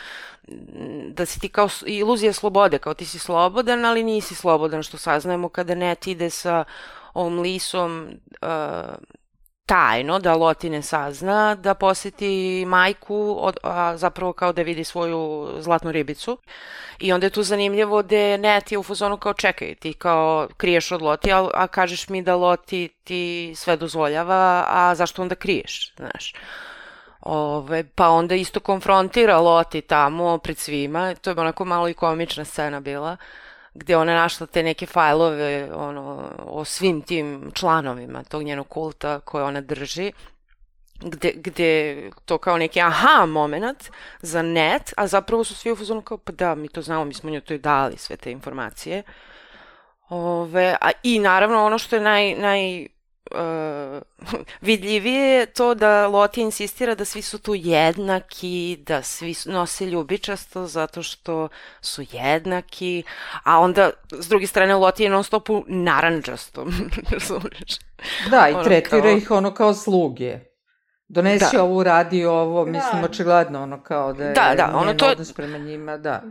da si ti kao iluzija slobode, kao ti si slobodan, ali nisi slobodan, što saznajemo kada net ide sa ovom lisom uh, tajno, da Loti ne sazna, da poseti majku, od, a zapravo kao da vidi svoju zlatnu ribicu. I onda je tu zanimljivo da net je u fazonu kao čekaj, ti kao kriješ od Loti, a, a kažeš mi da Loti ti sve dozvoljava, a zašto onda kriješ, znaš? Ove, pa onda isto konfrontira Loti tamo pred svima, to je onako malo i komična scena bila, gde ona našla te neke fajlove ono, o svim tim članovima tog njenog kulta koje ona drži, gde, gde to kao neki aha moment za net, a zapravo su svi u fazonu kao, pa da, mi to znamo, mi smo njoj to i dali sve te informacije. Ove, a, I naravno ono što je naj, naj uh, <laughs> vidljivije je to da Loti insistira da svi su tu jednaki, da svi su- nose ljubičasto zato što su jednaki, a onda s druge strane Loti je non stop u naranđastom, <laughs> razumiješ? Da, i Ono tretira kao- ih ono kao sluge. Donesi Da. ovo, radi ovo, Da. mislim, očigledno ono kao da je Da, da, ono to odnos prema njima, da.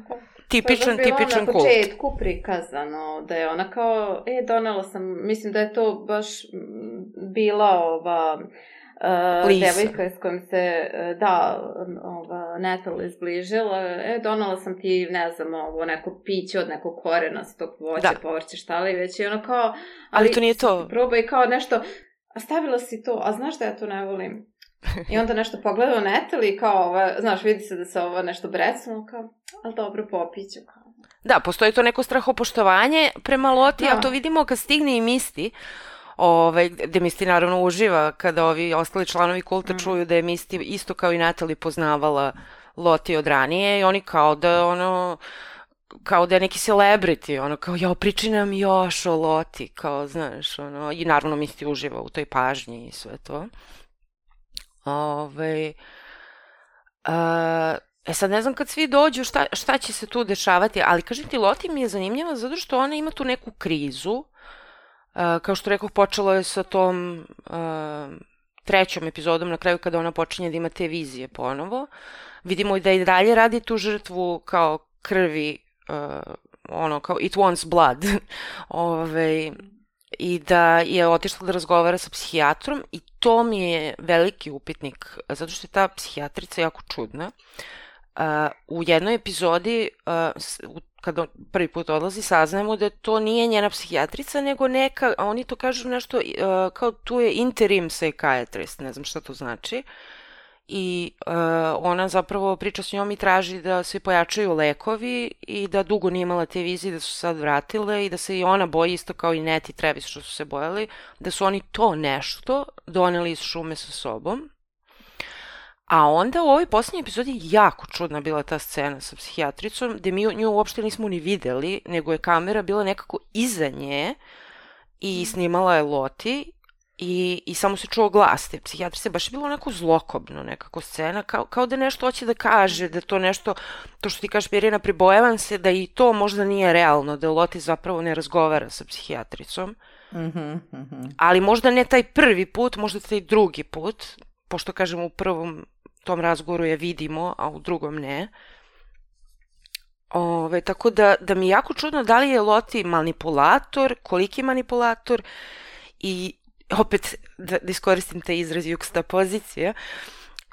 Tipičan, To je baš bilo tipičan na kult. početku prikazano, da je ona kao, e, donela sam, mislim da je to baš mm, bila ova uh, devojka s kojom se, e, da, ova, Natalie zbližila, e, donela sam ti, ne znam, ovo, neko piće od nekog korenastog voća, Da. povrće, šta li već, i ona kao, Ali to nije to. Probaj kao nešto, a stavila si to, a znaš da ja to ne volim? <laughs> I onda nešto pogleda u Natalie i kao, ova, znaš, vidi se da se ovo nešto brecnulo, kao, ali dobro, popiću, kao. Da, postoji to neko strahopoštovanje prema Loti, Da. a to vidimo kad stigne i Misti, ovaj, gde Misti naravno uživa kada ovi ostali članovi kulta Mm. čuju da je Misti isto kao i Natalie poznavala Loti od ranije i oni kao da ono kao da je neki celebrity, ono kao ja priči nam još o Loti, kao znaš, ono, i naravno Misti uživa u toj pažnji i sve to. Ove, a, e sad ne znam kad svi dođu šta, šta će se tu dešavati, ali kažem ti Loti mi je zanimljiva zato što ona ima tu neku krizu, a, kao što rekoh počelo je sa tom a, trećom epizodom na kraju kada ona počinje da ima te vizije ponovo. Vidimo da i dalje radi tu žrtvu kao krvi, uh, ono, kao it wants blood. <laughs> Ove, i da je otišla da razgovara sa psihijatrom i to mi je veliki upitnik, zato što je ta psihijatrica jako čudna. U jednoj epizodi, kada prvi put odlazi, saznajemo da to nije njena psihijatrica, nego neka, oni to kažu nešto, kao tu je interim psychiatrist, ne znam šta to znači. Uh, i uh, ona zapravo priča s njom i traži da se pojačaju lekovi i da dugo nije imala te vizije, da su sad vratile i da se i ona boji isto kao i Net i Travis što su se bojali, da su oni to nešto doneli iz šume sa sobom. A onda u ovoj poslednjoj epizodi jako čudna bila ta scena sa psihijatricom, gde mi nju uopšte nismo ni videli, nego je kamera bila nekako iza nje i snimala je Loti I, I samo se čuo glas te psihijatrice, baš je bilo onako zlokobno nekako scena, kao, kao da nešto hoće da kaže, da to nešto, to što ti kažeš Mirjana, pribojavam se da i to možda nije realno, da Loti zapravo ne razgovara sa psihijatricom. Mm -hmm, mm -hmm. Ali možda ne taj prvi put, možda taj drugi put, pošto kažem u prvom tom razgovoru je vidimo, a u drugom ne. Ove, tako da, da mi je jako čudno da li je Loti manipulator, koliki manipulator i opet da, da iskoristim taj izraz pozicija,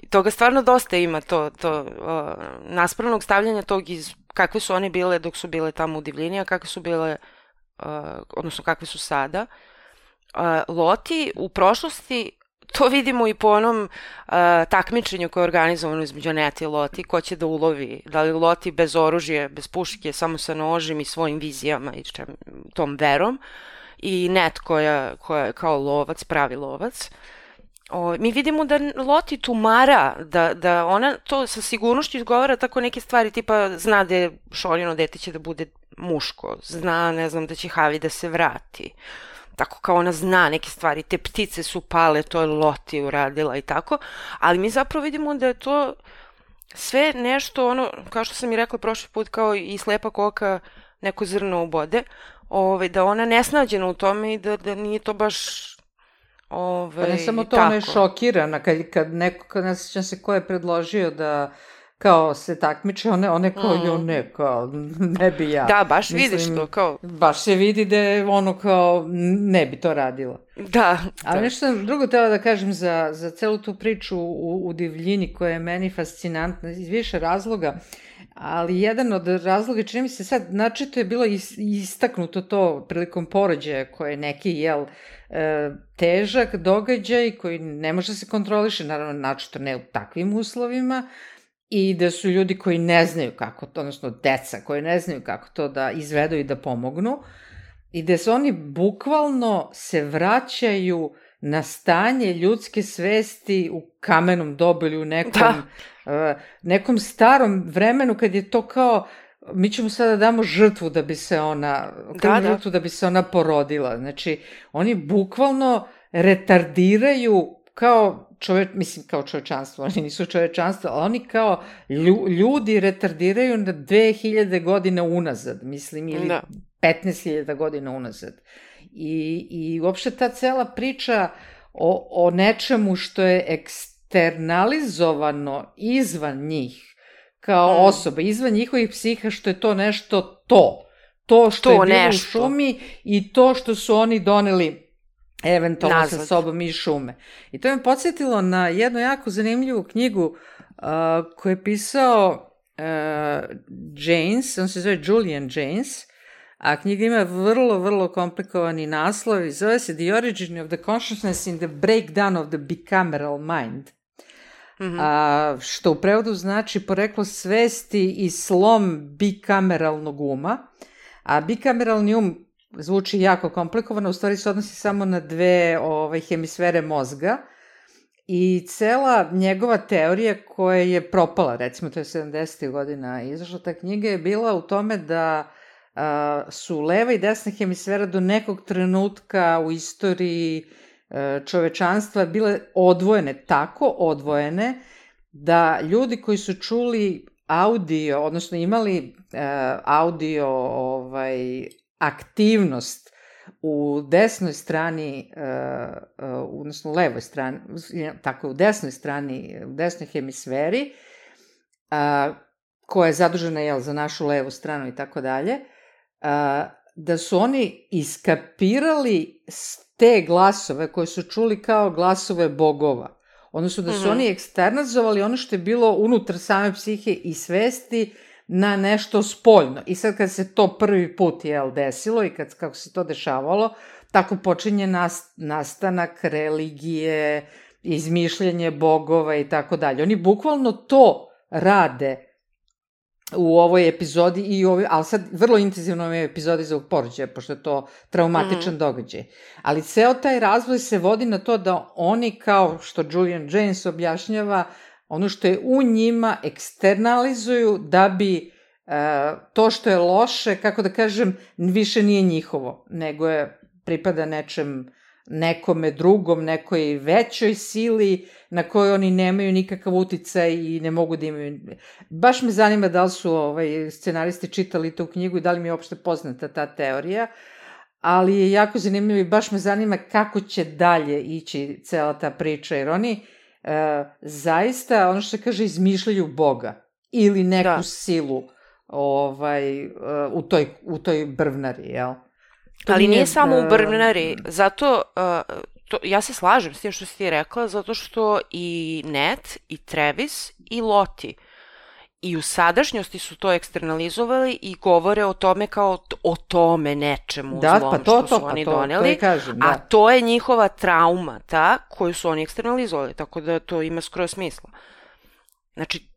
toga stvarno dosta ima to, to uh, naspravnog stavljanja tog iz kakve su one bile dok su bile tamo u divljini, a kakve su bile, uh, odnosno kakve su sada. Uh, Loti u prošlosti to vidimo i po onom uh, takmičenju koje je organizovano između Neti i Loti, ko će da ulovi, da li Loti bez oružja, bez puške, samo sa nožem i svojim vizijama i čem, tom verom, i Net koja, koja je kao lovac, pravi lovac. O, mi vidimo da Loti tumara, da, da ona to sa sigurnošću izgovara tako neke stvari, tipa zna da je Šorino dete će da bude muško, zna, ne znam, da će Havi da se vrati. Tako kao ona zna neke stvari, te ptice su pale, to je Loti uradila i tako, ali mi zapravo vidimo da je to sve nešto, ono, kao što sam i rekla prošli put, kao i slepa koka neko zrno ubode, ovaj, da ona nesnađena u tome i da, da nije to baš Ove, pa ne samo to, tako. ona je šokirana kad, kad neko, kad ne sećam se ko je predložio da kao se takmiče, one, one kao, mm. jo ne, kao, ne bi ja. Da, baš Mislim, vidiš to, kao... Baš se vidi da je ono kao, ne bi to radila. Da. Ali da. nešto sam drugo tela da kažem za, za celu tu priču u, u divljini koja je meni fascinantna iz više razloga. Uh, ali jedan od razloga, čini mi se sad, načeto je bilo istaknuto to prilikom porođaja koje je neki, jel, e, težak događaj koji ne može da se kontroliše, naravno načeto ne u takvim uslovima, i da su ljudi koji ne znaju kako to, odnosno deca koji ne znaju kako to da izvedu i da pomognu, i da se oni bukvalno se vraćaju na stanje ljudske svesti u kamenom dobu ili u nekom, da. uh, nekom starom vremenu kad je to kao mi ćemo sada da damo žrtvu da bi se ona, da, da. žrtvu da bi se ona porodila. Znači, oni bukvalno retardiraju kao čove, mislim kao čovečanstvo, <laughs> oni nisu čovečanstvo, ali oni kao lju, ljudi retardiraju na 2000 godina unazad, mislim, ili da. 15.000 godina unazad. I, i uopšte ta cela priča o, o nečemu što je eksternalizovano izvan njih, kao mm. osoba, izvan njihovih psiha, što je to nešto to. To što to je bilo nešto. u šumi i to što su oni doneli eventualno Nazad. sa sobom iz šume. I to me podsjetilo na jednu jako zanimljivu knjigu uh, koju je pisao uh, James, on se zove Julian James, a knjiga ima vrlo, vrlo komplikovani naslov i zove se The Origin of the Consciousness in the Breakdown of the Bicameral Mind. Mm -hmm. a, što u prevodu znači poreklo svesti i slom bikameralnog uma, a bikameralni um zvuči jako komplikovano, u stvari se odnosi samo na dve ovaj, hemisfere mozga i cela njegova teorija koja je propala, recimo to je 70. godina izašla ta knjiga, je bila u tome da su leva i desna hemisfera do nekog trenutka u istoriji e, čovečanstva bile odvojene, tako odvojene da ljudi koji su čuli audio, odnosno imali uh, audio ovaj, aktivnost u desnoj strani, uh, odnosno u levoj strani, tako u desnoj strani, u desnoj hemisferi, koja je zadužena jel, za našu levu stranu i tako dalje, da su oni iskapirali te glasove koje su čuli kao glasove bogova. Odnosno da su mm -hmm. oni eksternazovali ono što je bilo unutar same psihe i svesti na nešto spoljno. I sad kad se to prvi put jel, desilo i kad, kako se to dešavalo, tako počinje nas, nastanak religije, izmišljanje bogova i tako dalje. Oni bukvalno to rade u ovoj epizodi i ovoj, ali sad vrlo intenzivno ovoj epizodi za porođaja, pošto je to traumatičan mm. događaj. Ali ceo taj razvoj se vodi na to da oni, kao što Julian James objašnjava, ono što je u njima eksternalizuju da bi uh, to što je loše, kako da kažem, više nije njihovo, nego je pripada nečem nekome drugom, nekoj većoj sili na kojoj oni nemaju nikakav uticaj i ne mogu da imaju... Baš me zanima da li su ovaj, scenaristi čitali tu knjigu i da li mi je uopšte poznata ta teorija, ali je jako zanimljivo i baš me zanima kako će dalje ići cela ta priča, jer oni e, zaista, ono što se kaže, izmišljaju Boga ili neku da. silu ovaj, e, u, toj, u toj brvnari, jel? To Ali nije, nije samo u Brnari, zato uh, to, ja se slažem s tim što si ti rekla, zato što i Net, i Travis, i Loti i u sadašnjosti su to eksternalizovali i govore o tome kao o tome nečemu da, zlom pa to, što to, su pa oni to, doneli, to kažem, da. a to je njihova trauma, ta, koju su oni eksternalizovali, tako da to ima skroz smisla. Znači,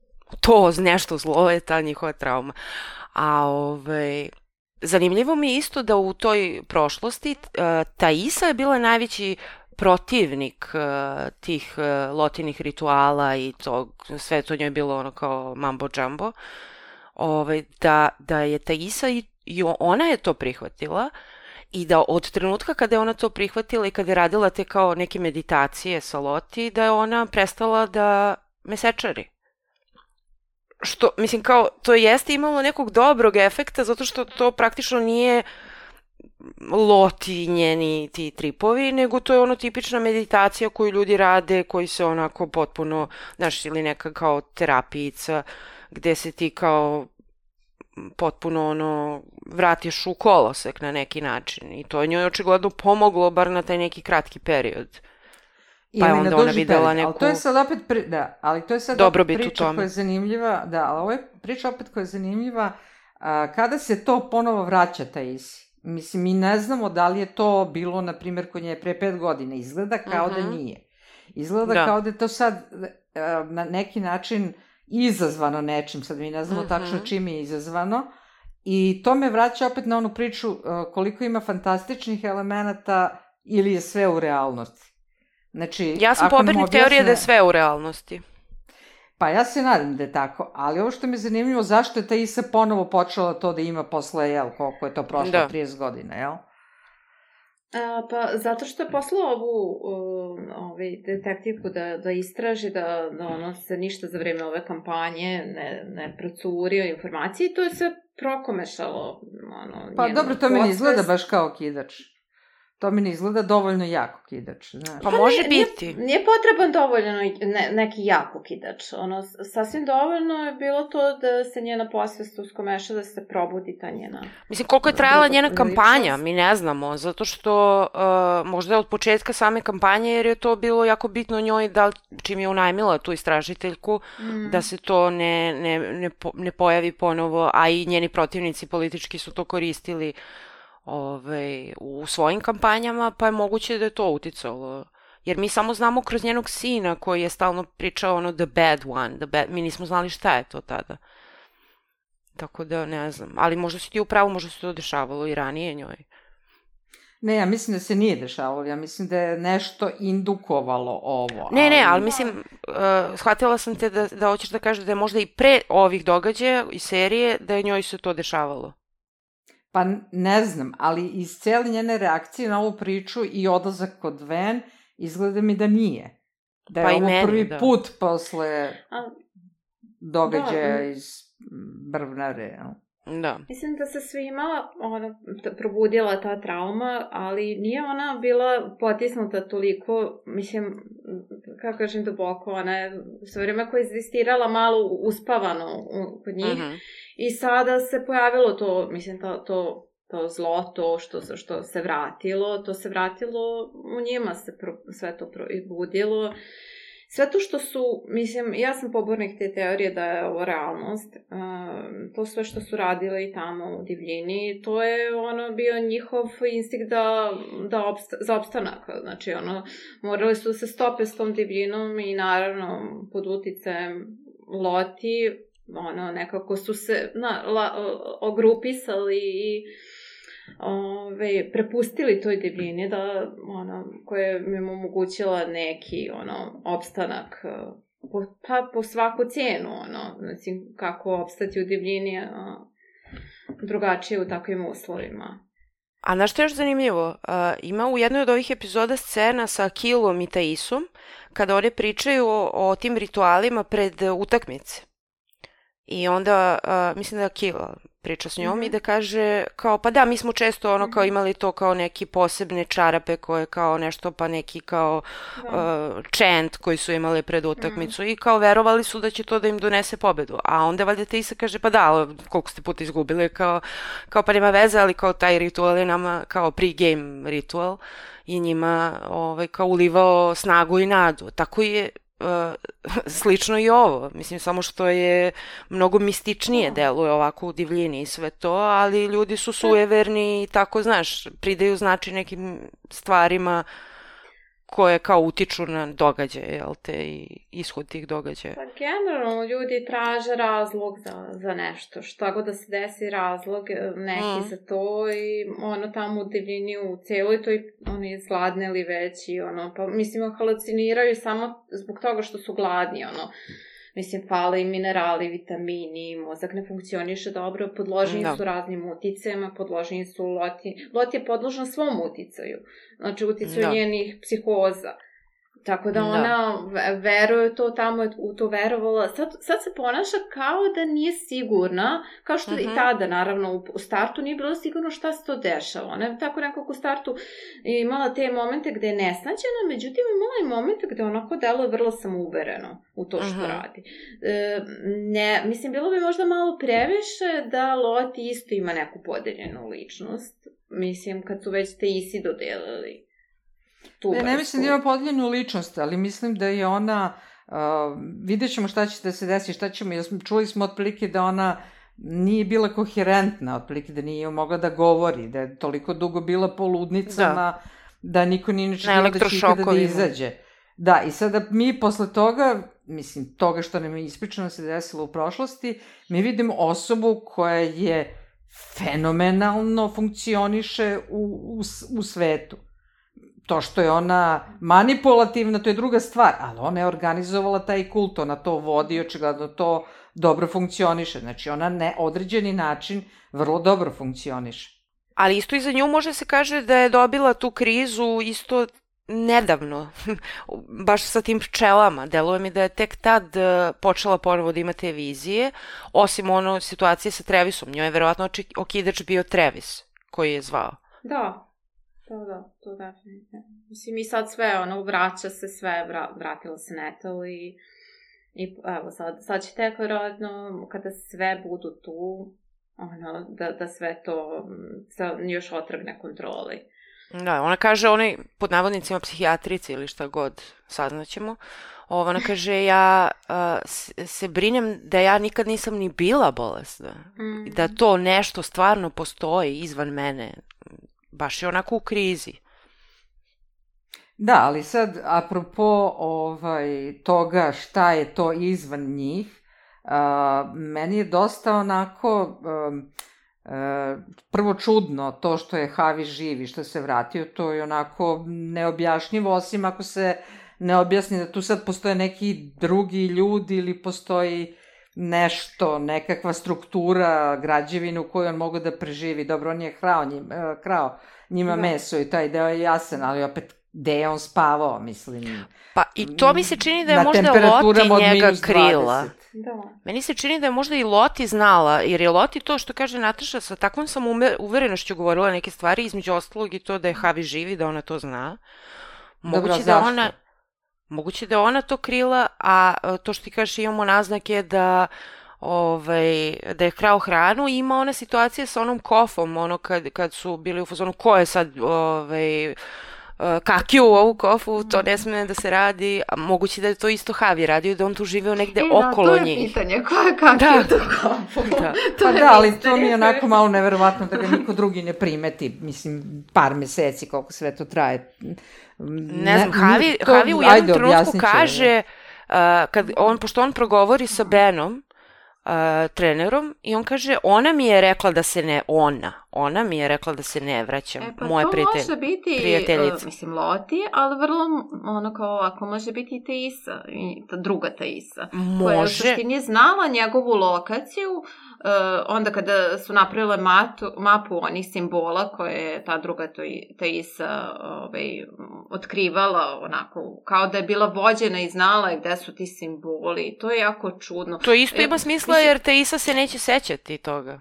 to nešto zlo je ta njihova trauma. A ovaj, Zanimljivo mi je isto da u toj prošlosti uh, Taisa je bila najveći protivnik uh, tih uh, lotinih rituala i to, sve to njoj je bilo ono kao mambo jumbo, ovaj, da, da je Taisa i, i ona je to prihvatila i da od trenutka kada je ona to prihvatila i kada je radila te kao neke meditacije sa Loti, da je ona prestala da mesečari što, mislim, kao, to jeste imalo nekog dobrog efekta, zato što to praktično nije loti njeni ti tripovi, nego to je ono tipična meditacija koju ljudi rade, koji se onako potpuno, znaš, ili neka kao terapijica, gde se ti kao potpuno ono vratiš u kolosek na neki način i to je njoj očigledno pomoglo bar na taj neki kratki period. Pa je onda ona videla neku... Ali to je sad opet, pri... da, ali to je sad opet priča koja je zanimljiva, da, ali ovo je priča opet koja je zanimljiva, a, kada se to ponovo vraća ta isi. Mislim, mi ne znamo da li je to bilo, na primjer, kod nje pre pet godina. Izgleda kao uh -huh. da mhm. nije. Izgleda da. kao da je to sad a, na neki način izazvano nečim, sad mi ne znamo uh -huh. tačno mhm. čim je izazvano. I to me vraća opet na onu priču koliko ima fantastičnih elemenata ili je sve u realnosti. Znači, ja sam pobernik objasne... teorije da je sve u realnosti. Pa ja se nadam da je tako, ali ovo što mi je zanimljivo, zašto je ta Isa ponovo počela to da ima posle, jel, koliko je to prošlo, da. 30 godina, jel? A, pa zato što je poslao ovu ovaj, detektivku da, da istraži da, da ono se ništa za vreme ove kampanje ne, ne procurio informacije i to je sve prokomešalo ono, Pa dobro, to mi ne izgleda baš kao kidač. To mi ne izgleda dovoljno jako kidač, znaš. Pa, pa može nije, biti. Nije, nije potreban dovoljno ne, neki jako kidač. Ono, sasvim dovoljno je bilo to da se njena posvest uskomeša, da se probudi ta njena... Mislim, koliko je trajala njena kampanja, mi ne znamo, zato što uh, možda je od početka same kampanje, jer je to bilo jako bitno njoj, da čim je unajmila tu istražiteljku, mm. da se to ne, ne, ne, ne pojavi ponovo, a i njeni protivnici politički su to koristili ovaj, u svojim kampanjama, pa je moguće da je to uticalo. Jer mi samo znamo kroz njenog sina koji je stalno pričao ono the bad one, the bad, mi nismo znali šta je to tada. Tako da ne znam, ali možda si ti u pravu, možda se to dešavalo i ranije njoj. Ne, ja mislim da se nije dešavalo, ja mislim da je nešto indukovalo ovo. Ne, ali... ne, ali mislim, uh, shvatila sam te da, da hoćeš da kažeš da je možda i pre ovih događaja i serije da je njoj se to dešavalo. Pa ne znam, ali iz cijele njene reakcije na ovu priču i odlazak kod Ven, izgleda mi da nije. Da je pa ovo meni, prvi da. put posle događaja da, iz Brvnare. Da. Mislim da se svima ona, probudila ta trauma, ali nije ona bila potisnuta toliko, mislim, kako kažem, duboko, ona je sve vreme koja je existirala malo uspavano kod njih. Uh mhm. -huh. I sada se pojavilo to, mislim, to, to to zlo, to što, što se vratilo, to se vratilo u njima, se pro, sve to probudilo. Sve to što su, mislim, ja sam pobornik te teorije da je ovo realnost, um, to sve što su radili tamo u divljini, to je ono bio njihov instinkt da, da obsta, za opstanak, znači ono, morali su da se stope s tom divljinom i naravno pod uticajem Loti, ono, nekako su se na, la, ogrupisali i ove, prepustili toj divljini da, ono, koja je im omogućila neki, ono, opstanak eh, po, pa po svaku cijenu, ono, znači, kako opstati u divljini, a, drugačije u takvim uslovima. A znaš što je još zanimljivo? Uh, ima u jednoj od ovih epizoda scena sa Kilom i Taisom, kada one pričaju o, o tim ritualima pred utakmice. I onda, uh, mislim da Kila priča s njom mm Mhm. -hmm. i da kaže kao, pa da, mi smo često ono kao imali to kao neki posebne čarape koje kao nešto, pa neki kao Da. uh, chant koji su imali pred utakmicu i kao verovali su da će to da im donese pobedu. A onda valjda Taisa kaže, pa da, ali koliko ste puta izgubili, kao, kao pa nema veze, ali kao taj ritual je nama kao pre-game ritual i njima ovaj, kao ulivao snagu i nadu. Tako je <laughs> slično i ovo. Mislim, samo što je mnogo mističnije Da. deluje ovako u divljini i sve to, ali ljudi su sujeverni i tako, znaš, pridaju znači nekim stvarima koje kao utiču na događaje, jel te, i ishod tih događaja. Pa generalno ljudi traže razlog za, za nešto. Šta god da se desi razlog e, neki Mm. za to i ono tamo u divljini u celoj toj oni izgladneli već i ono pa mislim haluciniraju samo zbog toga što su gladni ono. Mislim, fale im minerali, vitamini, mozak ne funkcioniše dobro, podloženi Da. su raznim uticajima, podloženi su loti. Lot je podložna svom uticaju, znači uticaju Da. njenih psihoza. Tako da Da. ona ve- veruje to tamo, u to verovala. Sad, sad se ponaša kao da nije sigurna, kao što i Mhm. tada, naravno, u, startu nije bilo sigurno šta se to dešava. Ona je tako nekako u startu imala te momente gde je nesnađena, međutim imala i momente gde onako deluje vrlo samouvereno u to što Mhm. radi. E, ne, mislim, bilo bi možda malo previše da Loti isto ima neku podeljenu ličnost. Mislim, kad su već te isi dodelili tu Ne, ne vrstu. mislim da ima podeljenu ličnost, ali mislim da je ona, uh, vidjet ćemo šta će da se desi, šta ćemo, jer smo, čuli smo otprilike da ona nije bila koherentna, otprilike da nije mogla da govori, da je toliko dugo bila po ludnicama, da, da niko nije ni Na očekivao da će ikada da izađe. Da, i sada mi posle toga, mislim, toga što nam je ispričano se desilo u prošlosti, mi vidimo osobu koja je fenomenalno funkcioniše u, u, u svetu to što je ona manipulativna, to je druga stvar, ali ona je organizovala taj kult, ona to vodi očigledno to dobro funkcioniše. Znači, ona na određeni način vrlo dobro funkcioniše. Ali isto i za nju može se kaže da je dobila tu krizu isto nedavno, <laughs> baš sa tim pčelama. Deluje mi da je tek tad e, počela ponovo da ima te vizije, osim ono situacije sa Trevisom. Njoj je verovatno okidač bio Trevis, koji je zvao. Da, da, da, to definitivno. Mislim, i sad sve, ono, vraća se sve, vra, vratila se Netal i, i evo, sad, sad će tek vjerojatno, kada sve budu tu, ono, da, da sve to sa još otrgne kontroli. Da, ona kaže onaj, pod navodnicima, psihijatrici ili šta god, saznaćemo. Ona kaže, ja a, se brinem da ja nikad nisam ni bila bolesna. Mm. Da to nešto stvarno postoji izvan mene. Baš je onako u krizi. Da, ali sad, apropo ovaj, toga šta je to izvan njih, a, meni je dosta onako um, e, prvo čudno to što je Havi živi, što se vratio, to je onako neobjašnjivo, osim ako se ne objasni da tu sad postoje neki drugi ljudi ili postoji nešto, nekakva struktura građevine u kojoj on mogu da preživi. Dobro, on je krao, njim, e, krao njima Da. meso i taj deo je jasan, ali opet gde je on spavao, mislim. Pa i to mi se čini da je možda Loti njega krila. 20. Da. Meni se čini da je možda i Loti znala, jer je Loti to što kaže Nataša, sa takvom sam ume- uverenošću govorila neke stvari, između ostalog i to da je Havi živi, da ona to zna. Moguće Dobro, da zašto? ona... Moguće da je ona to krila, a e, to što ti kažeš imamo naznake da ovaj, da je krao hranu i ima ona situacija sa onom kofom, ono kad, kad su bili u fazonu ko je sad ovaj, uh, kakiju u ovu kofu, to ne smije da se radi, a moguće da je to isto Havi radio, da on tu živeo negde e, okolo njih. Da, to je njih. pitanje, ko je kakiju Da. <laughs> da. kofu? <laughs> Da. To Pa da, ali to mi je onako malo neverovatno da ga niko drugi ne primeti, mislim, par meseci koliko sve to traje. Ne znam, Havi, to- Havi u jednom ajde, trenutku kaže, uh, kad on, pošto on progovori sa Benom, uh, trenerom, i on kaže, ona mi je rekla da se ne, ona, ona mi je rekla da se ne vraćam, E, pa moje prijatelj. može biti, prijateljica. uh, mislim, Loti, ali vrlo, ono kao, ako može biti i Teisa, i ta druga Teisa, koja je u Može, suštini znala njegovu lokaciju, uh, onda kada su napravile matu, mapu onih simbola koje je ta druga Teisa ovaj, otkrivala, onako, kao da je bila vođena i znala gde su ti simboli, to je jako čudno. to isto E, ima smisla jer Teisa se neće sećati toga.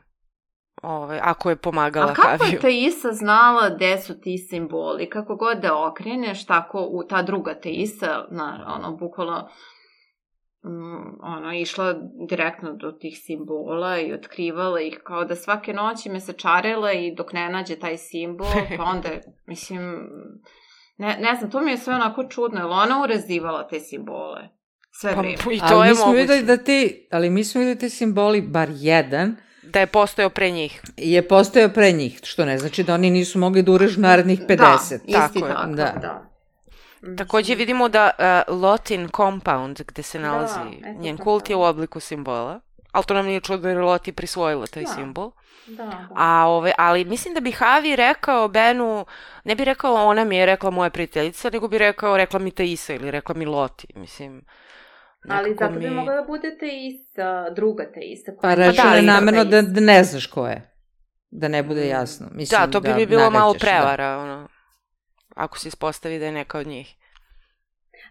Ovaj, ako je pomagala A kako Haviju. je Teisa znala gde su ti simboli? Kako god da okreneš, tako u ta druga Teisa, na, ono, bukvalno, mm, ono, išla direktno do tih simbola i otkrivala ih, kao da svake noći me se čarela i dok ne nađe taj simbol, pa <laughs> onda, mislim, ne, ne znam, to mi je sve onako čudno, je li ona urezivala te simbole? Sve Pa, vreme. I to ali je mi smo moguće. videli da ti, ali mi smo videli da ti simboli, bar jedan, Da je postojao pre njih. je postojao pre njih, što ne znači da oni nisu mogli da urežu narednih 50. Da, isti Tako tako da. da. Da. Takođe vidimo da uh, Lotin Compound, gde se Da, nalazi eto njen kult, je u obliku simbola. Ali to nam nije čudno jer je Loti prisvojila taj Da. simbol. Da, da. A, ove, ali mislim da bi Havi rekao Benu, ne bi rekao ona mi je rekla moja prijateljica, nego bi rekao rekla mi Taisa ili rekla mi Loti. Mislim, Ali zato bi mi- mogla da bude te ista, druga te ista. Pa koja- rečeno da, namerno da, da ne znaš ko je. Da ne bude jasno. Mislim, Da, to bi mi bilo malo da. prevara, ono, ako se ispostavi da je neka od njih.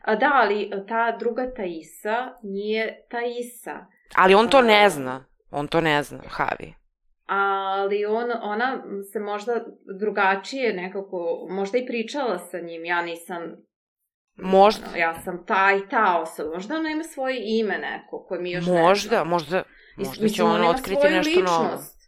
A da, ali ta druga Taisa nije Taisa. Ali on to A- ne zna. On to ne zna, Havi. Ali on, ona se možda drugačije nekako, možda i pričala sa njim, ja nisam Možda. ja sam ta i ta osoba. Možda ona ima svoje ime neko koje mi još ne Možda, znamo. možda, Is- možda će ona otkriti nešto novo. ličnost.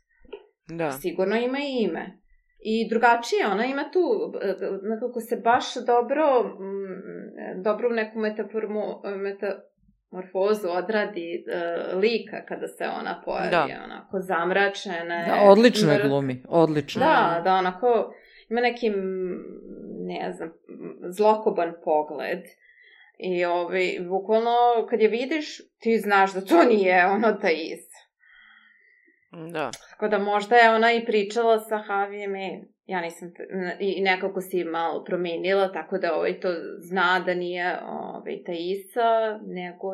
Da. Sigurno ima i ime. I drugačije, ona ima tu, e, nekako se baš dobro, mm, dobro u neku metaformu, metamorfozu odradi uh, lika kada se ona pojavi, Da. onako zamračena. je, Da, odlično je glumi, odlično. Da, da, onako, ima neki, ne znam, zlokoban pogled. I ovaj, bukvalno, kad je vidiš, ti znaš da to nije ono ta is. Da. Tako da možda je ona i pričala sa Havijem, e, ja nisam, i nekako si malo promenila, tako da ovaj to zna da nije ovaj, ta Isa, nego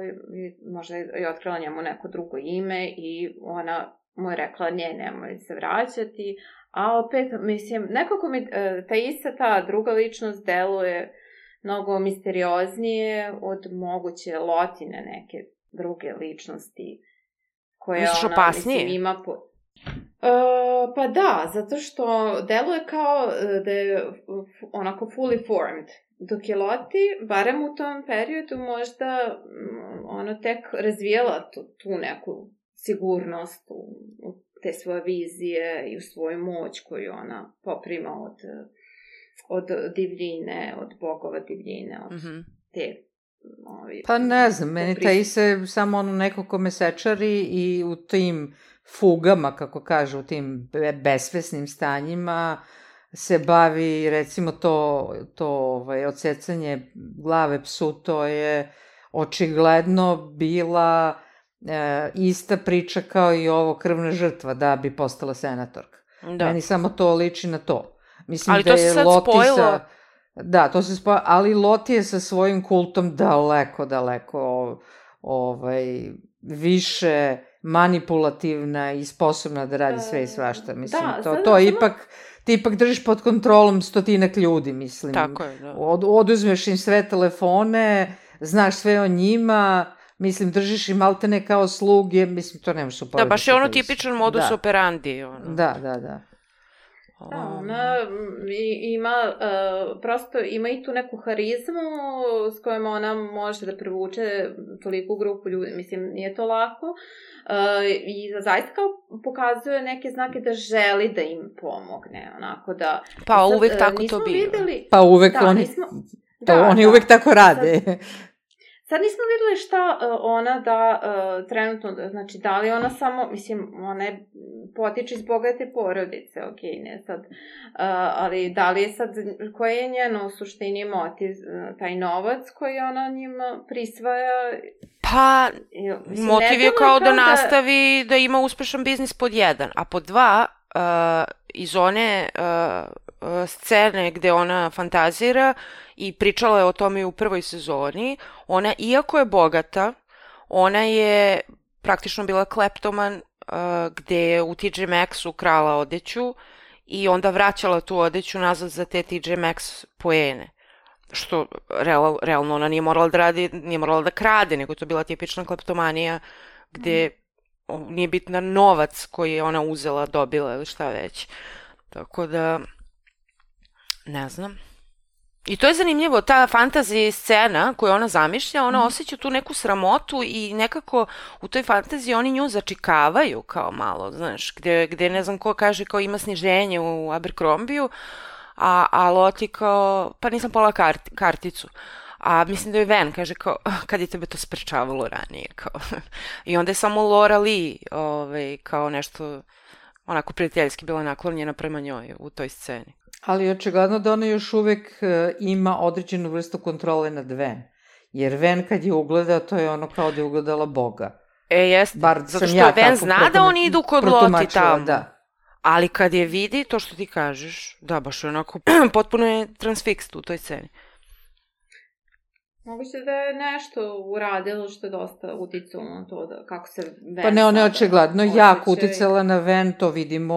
možda je otkrila njemu neko drugo ime i ona mu je rekla, ne, nemoj se vraćati, a opet, mislim, nekako mi e, ta Isa, ta druga ličnost deluje mnogo misterioznije od moguće lotine neke druge ličnosti koje Misliš ona, opasnije? mislim, ima po... E, pa da, zato što deluje kao e, da je onako fully formed. Dok je Loti, barem u tom periodu, možda mm, ono tek razvijela tu, tu neku sigurnost u, u te svoje vizije i u svoju moć koju ona poprima od, od divljine, od bogova divljine, od Mhm. te ovi, Pa ne znam, meni taj se samo ono neko ko me sečari i u tim fugama, kako kaže, u tim be- besvesnim stanjima se bavi, recimo to, to ovaj, odsecanje glave psu, to je očigledno bila e, ista priča kao i ovo krvna žrtva da bi postala senatorka. Da. Meni samo to liči na to. Mislim Ali da to se je sad Loti spojilo. Da, to se spojilo, ali Loti je sa svojim kultom daleko, daleko ovaj, više manipulativna i sposobna da radi sve i svašta. Mislim, Da, to, to samo- ipak, ti ipak držiš pod kontrolom stotinak ljudi, mislim. Tako je, da. Od, oduzmeš im sve telefone, znaš sve o njima, mislim, držiš im maltene kao sluge, mislim, to nemaš Da, uporediti. baš je ono tipičan modus da. operandi. Ono. Da, da, da. Da, ona i, ima, uh, prosto ima i tu neku harizmu s kojom ona može da privuče toliku grupu ljudi. Mislim, nije to lako. Uh, I zaista kao pokazuje neke znake da želi da im pomogne, onako da... Pa sad, uvek tako to biva. Videli, pa uvek da, oni... Nismo, to da, oni da, uvek tako rade. Sad, Sad nismo videli šta uh, ona da uh, trenutno, znači da li ona samo, mislim, ona je potiče iz bogate porodice, ok, ne sad, uh, ali da li je sad, koji je njeno u suštini motiv, taj novac koji ona njima prisvaja? Pa, mislim, motiv je kao da, da nastavi da ima uspešan biznis pod jedan, a pod dva, uh, iz one uh, scene gde ona fantazira i pričala je o tome i u prvoj sezoni, ona, iako je bogata, ona je praktično bila kleptoman uh, gde je u TJ Maxu krala odeću i onda vraćala tu odeću nazad za te TJ Maxx poene što real, realno ona nije morala da radi, nije morala da krade, nego to bila tipična kleptomanija gde mm. nije bitna novac koji je ona uzela, dobila ili šta već. Tako da, ne znam. I to je zanimljivo, ta fantazija scena koju ona zamišlja, ona mm. osjeća tu neku sramotu i nekako u toj fantaziji oni nju začikavaju kao malo, znaš, gde, gde ne znam ko kaže kao ima sniženje u Abercrombiju, a, a Loti kao, pa nisam pola kart, karticu. A mislim da je Ven, kaže kao, <laughs> kad je tebe to sprečavalo ranije, kao. <laughs> I onda je samo Laura Lee, ovaj, kao nešto, onako prijateljski bila naklonjena prema njoj u toj sceni. Ali očigledno da ona još uvek e, ima određenu vrstu kontrole nad Ven. Jer Ven kad je ugleda, to je ono kao da je ugledala Boga. E, jeste. Bar Zato što ja Ven zna da oni idu kod Loti tamo. Da. Ali kad je vidi, to što ti kažeš, da, baš onako, <clears throat> potpuno je transfixt u toj sceni. Moguće da je nešto uradilo što je dosta uticalo na to da, kako se Ven... Pa ne, ona je očigledno jako uticala na Ven, to vidimo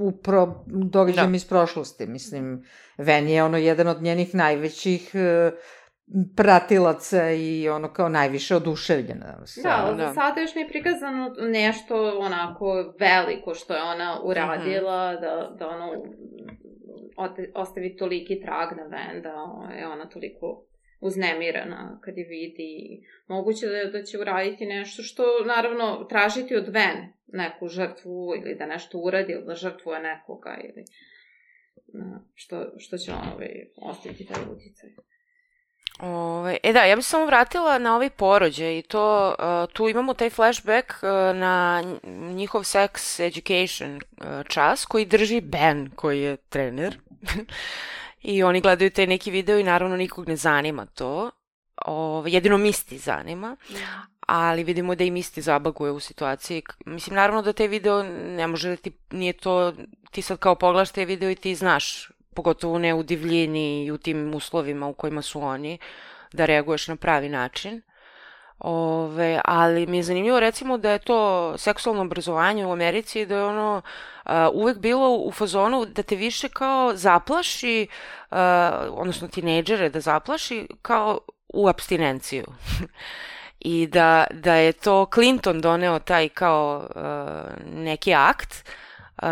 u pro, događajima da. iz prošlosti. Mislim, Ven je ono jedan od njenih najvećih uh, pratilaca i ono kao najviše oduševljena. Da, ali da. sada još nije prikazano nešto onako veliko što je ona uradila, mm -hmm. da, da ono ostavi toliki trag na ven, da je ona toliko uznemirana kad je vidi. Moguće da, da će uraditi nešto što, naravno, tražiti od ven neku žrtvu ili da nešto uradi ili da žrtvuje nekoga ili što, što će on ovaj, ostaviti taj uticaj. Ove, ovaj, e da, ja bih samo vratila na ovaj porođaj i to, uh, tu imamo taj flashback uh, na njihov sex education uh, čas koji drži Ben koji je trener <laughs> i oni gledaju taj neki video i naravno nikog ne zanima to. Ove, jedino Misti zanima, ali vidimo da i Misti zabaguje u situaciji. Mislim, naravno da taj video ne može da ti, nije to, ti sad kao pogledaš taj video i ti znaš pogotovo ne u divljini i u tim uslovima u kojima su oni, da reaguješ na pravi način. Ove, ali mi je zanimljivo recimo da je to seksualno obrazovanje u Americi da je ono uh, uvek bilo u fazonu da te više kao zaplaši, uh, odnosno tinejdžere da zaplaši kao u abstinenciju. <laughs> I da, da je to Clinton doneo taj kao uh, neki akt uh,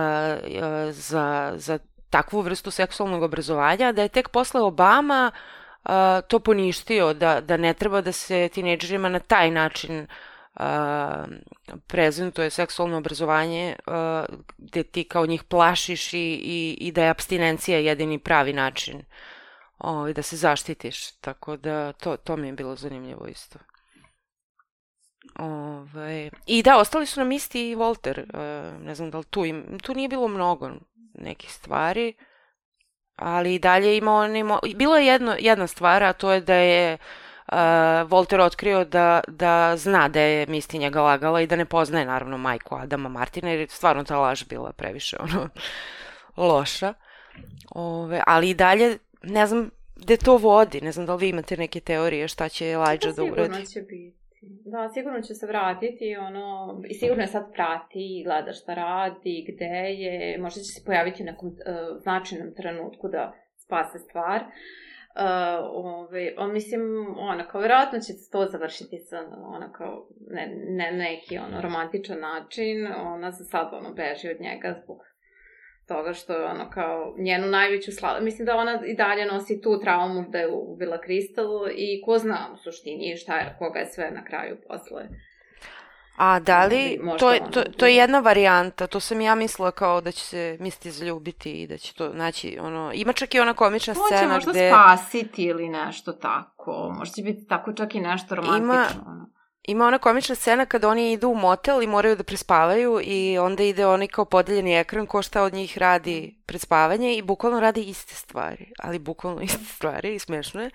za, za takvu vrstu seksualnog obrazovanja, da je tek posle Obama uh, to poništio, da, da ne treba da se tineđerima na taj način uh, prezentuje seksualno obrazovanje uh, gde ti kao njih plašiš i, i, i da je abstinencija jedini pravi način ovaj, da se zaštitiš. Tako da to, to mi je bilo zanimljivo isto. Ove, I da, ostali su nam isti i Volter. Uh, ne znam da li tu, im, tu nije bilo mnogo nekih stvari, ali i dalje ima on ima... Bilo je jedno, jedna stvar, a to je da je uh, Volter otkrio da, da zna da je Misti njega lagala i da ne poznaje naravno majku Adama Martina, jer je stvarno ta laž bila previše <laughs> ono, loša. Ove, ali i dalje, ne znam gde to vodi, ne znam da li vi imate neke teorije šta će Elijah da uradi. Sigurno će biti. Da, sigurno će se vratiti, ono, i sigurno je sad prati i gleda šta radi, gde je, možda će se pojaviti u nekom uh, značajnom trenutku da spase stvar. Uh, ove, on, mislim, ona, kao, verovatno će to završiti sa, ona, kao, ne, ne neki, ono, romantičan način, ona za sad, ono, beži od njega zbog toga što je ono kao njenu najveću slavu. Mislim da ona i dalje nosi tu traumu da je ubila Kristal i ko zna u suštini šta je, koga je sve na kraju posle. A da li, to je, to, to je jedna varijanta, to sam ja mislila kao da će se misliti zaljubiti i da će to, znači, ono, ima čak i ona komična to scena gde... To će možda spasiti ili nešto tako, možda će biti tako čak i nešto romantično. Ima, Ima ona komična scena kada oni idu u motel i moraju da prespavaju i onda ide oni kao podeljeni ekran ko šta od njih radi pred spavanje i bukvalno radi iste stvari, ali bukvalno <laughs> iste stvari i smešno je.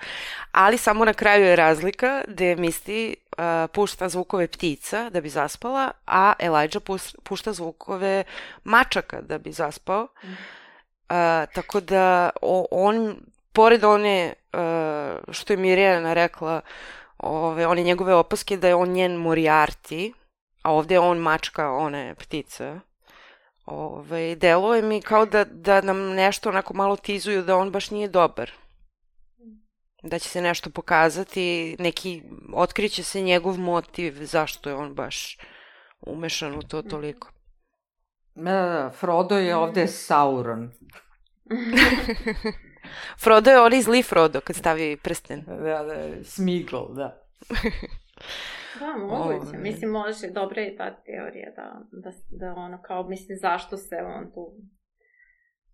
Ali samo na kraju je razlika gde Misty uh, pušta zvukove ptica da bi zaspala, a Elijah pušta zvukove mačaka da bi zaspao. Uh, tako da o, on, pored one, uh, što je Mirjana rekla, ove, one njegove opaske da je on njen Moriarty, a ovde je on mačka one ptice. Ove, deluje mi kao da, da nam nešto onako malo tizuju da on baš nije dobar. Da će se nešto pokazati, neki, otkriće se njegov motiv zašto je on baš umešan u to toliko. Da, da, da Frodo je ovde Sauron. <laughs> Frodo je onaj zli Frodo kad stavi prsten. Da, da, smigl, da. da, <laughs> moguće. Mislim, može, dobra je ta teorija da, da, da ono, kao, mislim, zašto se on tu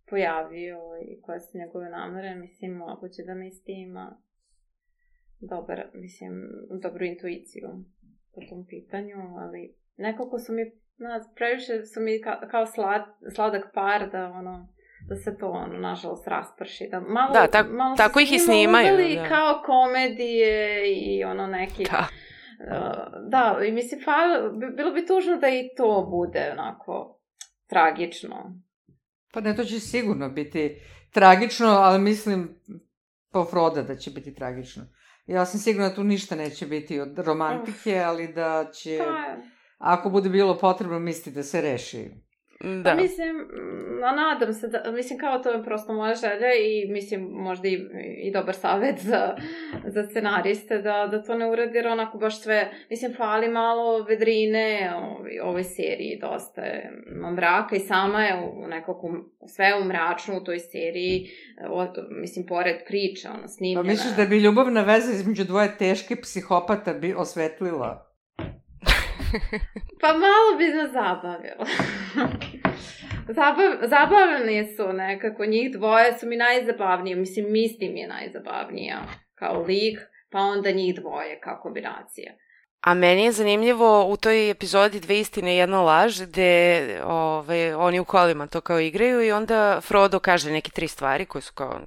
pojavio i koje su njegove namere, mislim, moguće da misli ima dobar, mislim, dobru intuiciju po tom pitanju, ali nekako su mi, na, previše su mi ka, kao slad, sladak par da, ono, da se to, ono, nažalost, rasprši. Da, malo, da, tak, malo tako ih i snimaju. Da. kao komedije i ono neki... Da. Uh, da, i mislim, fa, bilo bi tužno da i to bude onako tragično. Pa ne, to će sigurno biti tragično, ali mislim po Froda da će biti tragično. Ja sam sigurna da tu ništa neće biti od romantike, ali da će, pa... ako bude bilo potrebno, misli da se reši. Da. Pa mislim, a nadam se da, mislim kao to je prosto moja želja i mislim možda i, i dobar savet za, za scenariste da, da to ne uradi jer onako baš sve, mislim fali malo vedrine u ovoj seriji, dosta je mraka i sama je u nekako sve u mračnu u toj seriji, o, mislim pored priča, ono snimljena. Pa misliš da bi ljubavna veza između dvoje teške psihopata bi osvetlila pa malo bi nas zabavilo. Zabav, zabavni su nekako, njih dvoje su mi najzabavnije, mislim, Misty mi je najzabavnija kao lik, pa onda njih dvoje kao kombinacija. A meni je zanimljivo u toj epizodi Dve istine i jedna laž gde ove, oni u kolima to kao igraju i onda Frodo kaže neke tri stvari koje su kao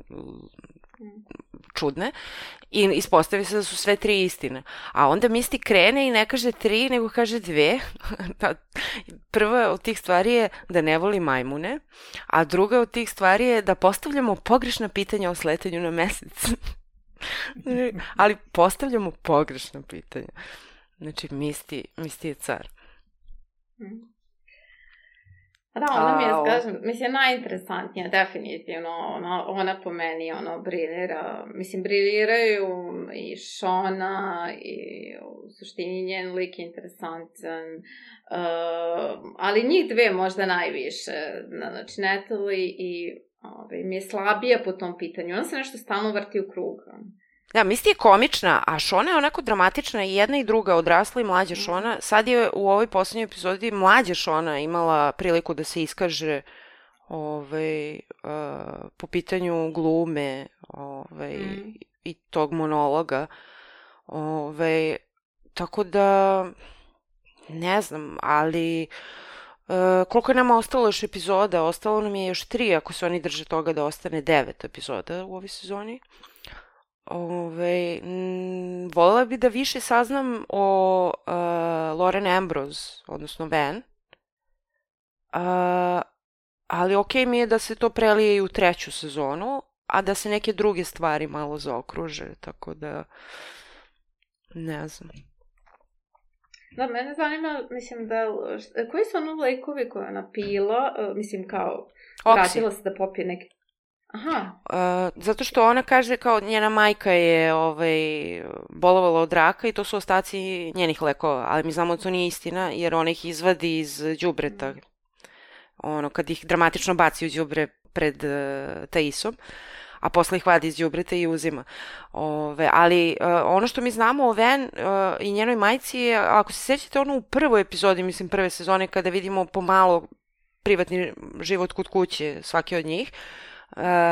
čudne i ispostavi se da su sve tri istine. A onda Misty krene i ne kaže tri, nego kaže dve. <laughs> Pa, prva od tih stvari je da ne voli majmune, a druga od tih stvari je da postavljamo pogrešna pitanja o sletanju na mesec. <laughs> Ali postavljamo pogrešna pitanja. Znači, Misty, Misty je car. Mm. Da, ona mi je, kažem, mislim, najinteresantnija, definitivno, ona, ona po meni, ono, briljira, mislim, briljiraju i Šona i u suštini njen lik je interesantan, uh, ali njih dve možda najviše, znači Natalie i ovaj, mi je slabija po tom pitanju, ona se nešto stalno vrti u krug. Da, Misty je komična, a Šona je onako dramatična i jedna i druga, odrasla i mlađa mhm. Šona. Sad je u ovoj poslednjoj epizodi mlađa Šona imala priliku da se iskaže ovaj, uh, po pitanju glume ovaj, mm. i tog monologa. Ovaj, tako da, ne znam, ali uh, koliko je nama ostalo još epizoda? Ostalo nam je još tri, ako se oni drže toga da ostane devet epizoda u ovoj sezoni. Ove, m, volela bi da više saznam o uh, Lauren Ambrose, odnosno Van. Uh, ali okej okay mi je da se to prelije i u treću sezonu, a da se neke druge stvari malo zaokruže, tako da ne znam. Da, mene zanima, mislim da, koji su ono lejkovi koje ona pila, uh, mislim kao, Oksi. vratila se da popije neke Aha. Uh, zato što ona kaže kao njena majka je ovaj, bolovala od raka i to su ostaci njenih lekova, ali mi znamo da to nije istina jer ona ih izvadi iz đubreta. ono, kad ih dramatično baci u đubre pred uh, Taisom, a posle ih vadi iz đubreta i uzima. Ove, ali uh, ono što mi znamo o Ven uh, i njenoj majci je, ako se sećate ono u prvoj epizodi, mislim prve sezone, kada vidimo pomalo privatni život kod kuće svaki od njih, uh,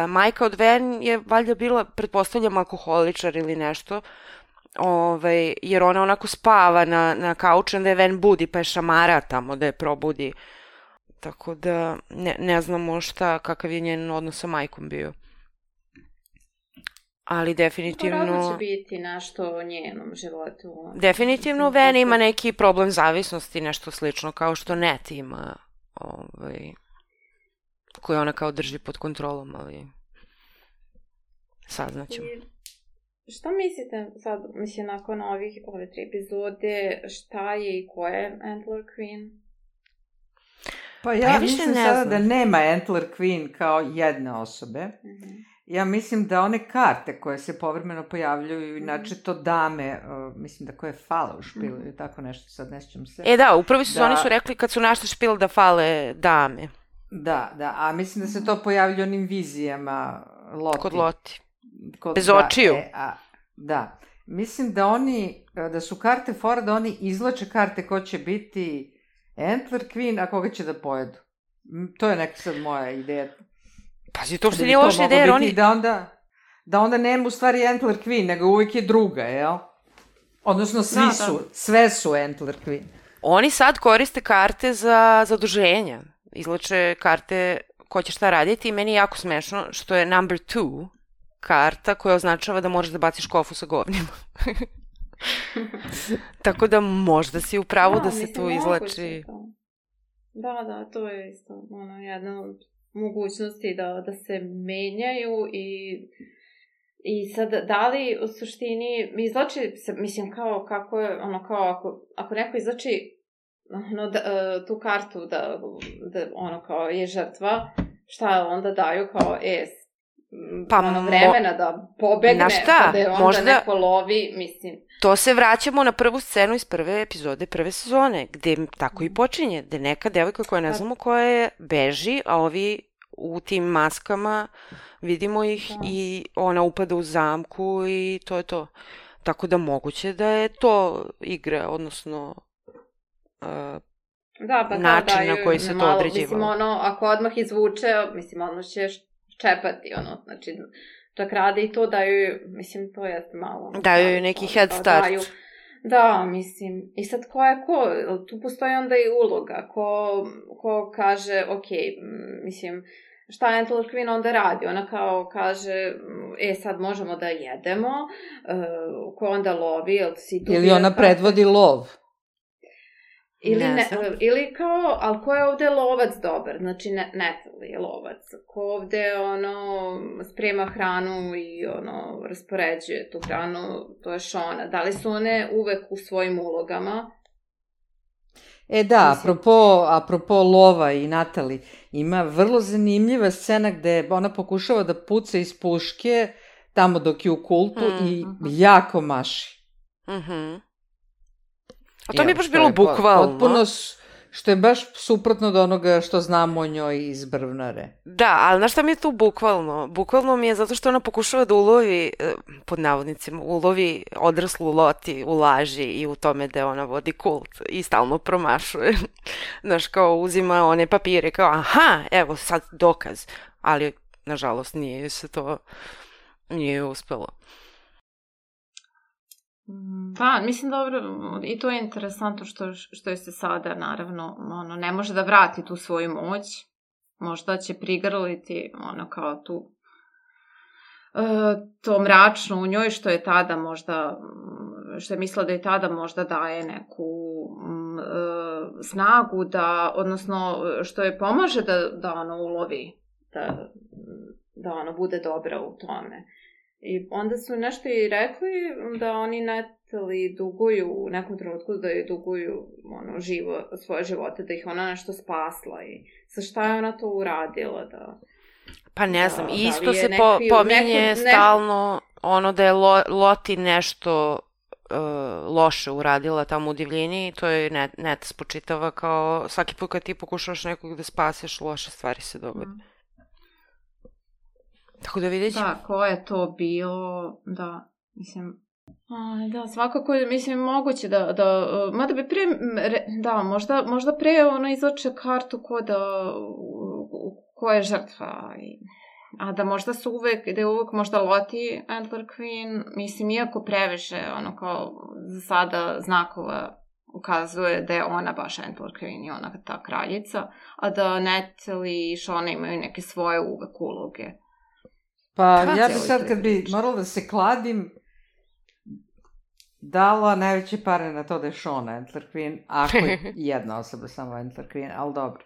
majka od Ven je valjda bila, pretpostavljam, alkoholičar ili nešto, ovaj, jer ona onako spava na, na kauču, onda je Ven budi, pa je šamara tamo da je probudi. Tako da ne, ne znamo šta, kakav je njen odnos sa majkom bio. Ali definitivno... To će biti nešto o njenom životu. Definitivno Ven ima neki problem zavisnosti, nešto slično, kao što Net ima, ovaj, koji ona kao drži pod kontrolom, ali saznaćemo. Šta mislite sad, mislim, nakon ovih, ove tri epizode, šta je i ko je Antler Queen? Pa ja, Pa ja mislim ne sada znam. da nema Antler Queen kao jedne osobe. Mm -hmm. Ja mislim da one karte koje se povremeno pojavljuju, inače to dame, uh, mislim da koje fale u špilu ili tako nešto, sad ne sjećam se. E da, u prvoj sezoni Da. su rekli kad su našli špil da fale dame Da, da, a mislim da se to pojavlja onim vizijama Loti. kod Loti. Kod, Bez da, očiju. E, a, da, mislim da oni, da su karte fora, da oni izlače karte ko će biti Antler Queen, a koga će da pojedu. To je neka sad moja ideja. Pazi, to uopšte Da nije loša ideja, jer oni... Da onda, da onda nema u stvari Antler Queen, nego uvijek je druga, jel? Odnosno svi Da, da. su, sve su Antler Queen. Oni sad koriste karte za zaduženja. Izlače karte ko će šta raditi i meni je jako smešno što je number two karta koja označava da možeš da baciš kofu sa govnima. <laughs> Tako da možda si u pravu da, se mislim, tu izlači... to. Da, da, to je isto ono, jedna od mogućnosti da, da se menjaju i I sad, da li u suštini, izlači se, mislim, kao, kako je, ono, kao, ako, ako neko izlači ono, da, e, tu kartu da, da, ono, kao, je žrtva, šta onda daju kao, e, s- m, Pa ono, vremena da pobegne, šta, pa da je onda možda- neko lovi, mislim, To se vraćamo na prvu scenu iz prve epizode prve sezone, gde tako i počinje, gde neka devojka koja ne Pa- znamo koja je beži, a ovi u tim maskama vidimo ih Da. i ona upada u zamku i to je to. Tako da moguće da je to igra, odnosno uh, Da, pa način to na koji se to malo, određivalo. Mislim, ono, ako odmah izvuče, mislim, ono će čepati, ono, znači, čak rade i to daju, mislim, to jeste malo. ono, Daju joj neki head start. Daju, da, mislim, i sad ko je ko, tu postoji onda i uloga, ko, ko kaže, ok, mislim, šta Antler Queen onda radi? Ona kao kaže, e, sad možemo da jedemo, uh, ko onda lovi, jel si tu Ili ona predvodi lov. Ili, Ne ne, znam. ili kao, ali ko je ovde lovac dobar? Znači, ne, Natalie je lovac. Ko ovde, ono, sprema hranu i, ono, raspoređuje tu hranu, to je Shona. Da li su one uvek u svojim ulogama? E da, Mislim- apropo, apropo Lova i Natali, ima vrlo zanimljiva scena gde ona pokušava da puca iz puške tamo dok je u kultu Mhm. i jako maši. mhm. A to mi je baš bilo bukvalno. Potpuno, što je baš suprotno od onoga što znamo o njoj iz Brvnare. Da, ali znaš šta mi je tu bukvalno? Bukvalno mi je zato što ona pokušava da ulovi, e, pod navodnicima, ulovi odraslu loti u laži i u tome da ona vodi kult i stalno promašuje. <laughs> Znaš, kao uzima one papire, kao aha, evo sad dokaz. Ali, nažalost, nije se to, nije uspelo. Pa, mislim, dobro, i to je interesantno što, što je se sada, naravno, ono, ne može da vrati tu svoju moć. Možda će prigrliti, ono, kao tu e, to mračno u njoj što je tada možda što je mislila da je tada možda daje neku mm, e, snagu da odnosno što je pomaže da da ono ulovi da da ono bude dobra u tome i onda su nešto i rekli da oni Natalie duguju u nekom trenutku da je duguju ono živo svoje živote da ih ona nešto spasla i sa šta je ona to uradila da Pa ne Da, znam, da isto je se po, pominje neko- ne- stalno ono da je Lo, Loti nešto loše uradila tamo u divljini i to je net, net spočitava kao svaki put kad ti pokušavaš nekog da spaseš, loše stvari se dogode. Mm. Tako da vidjet ćemo. Da, ko je to bilo, da, mislim, a, da, svakako, mislim, moguće da, da, mada bi pre, da, možda, možda pre ono izlače kartu ko da, ko je žrtva i a da možda su uvek, da je uvek možda Loti Antler Queen, mislim, iako previše, ono kao, za sada znakova ukazuje da je ona baš Antler Queen i ona ta kraljica, a da Natalie i Shona imaju neke svoje uvek uloge. Pa Kada ja bi sad kad bi morala da se kladim, dala najveće pare na to da je Shona Antler Queen, ako je <laughs> jedna osoba samo Antler Queen, ali dobro.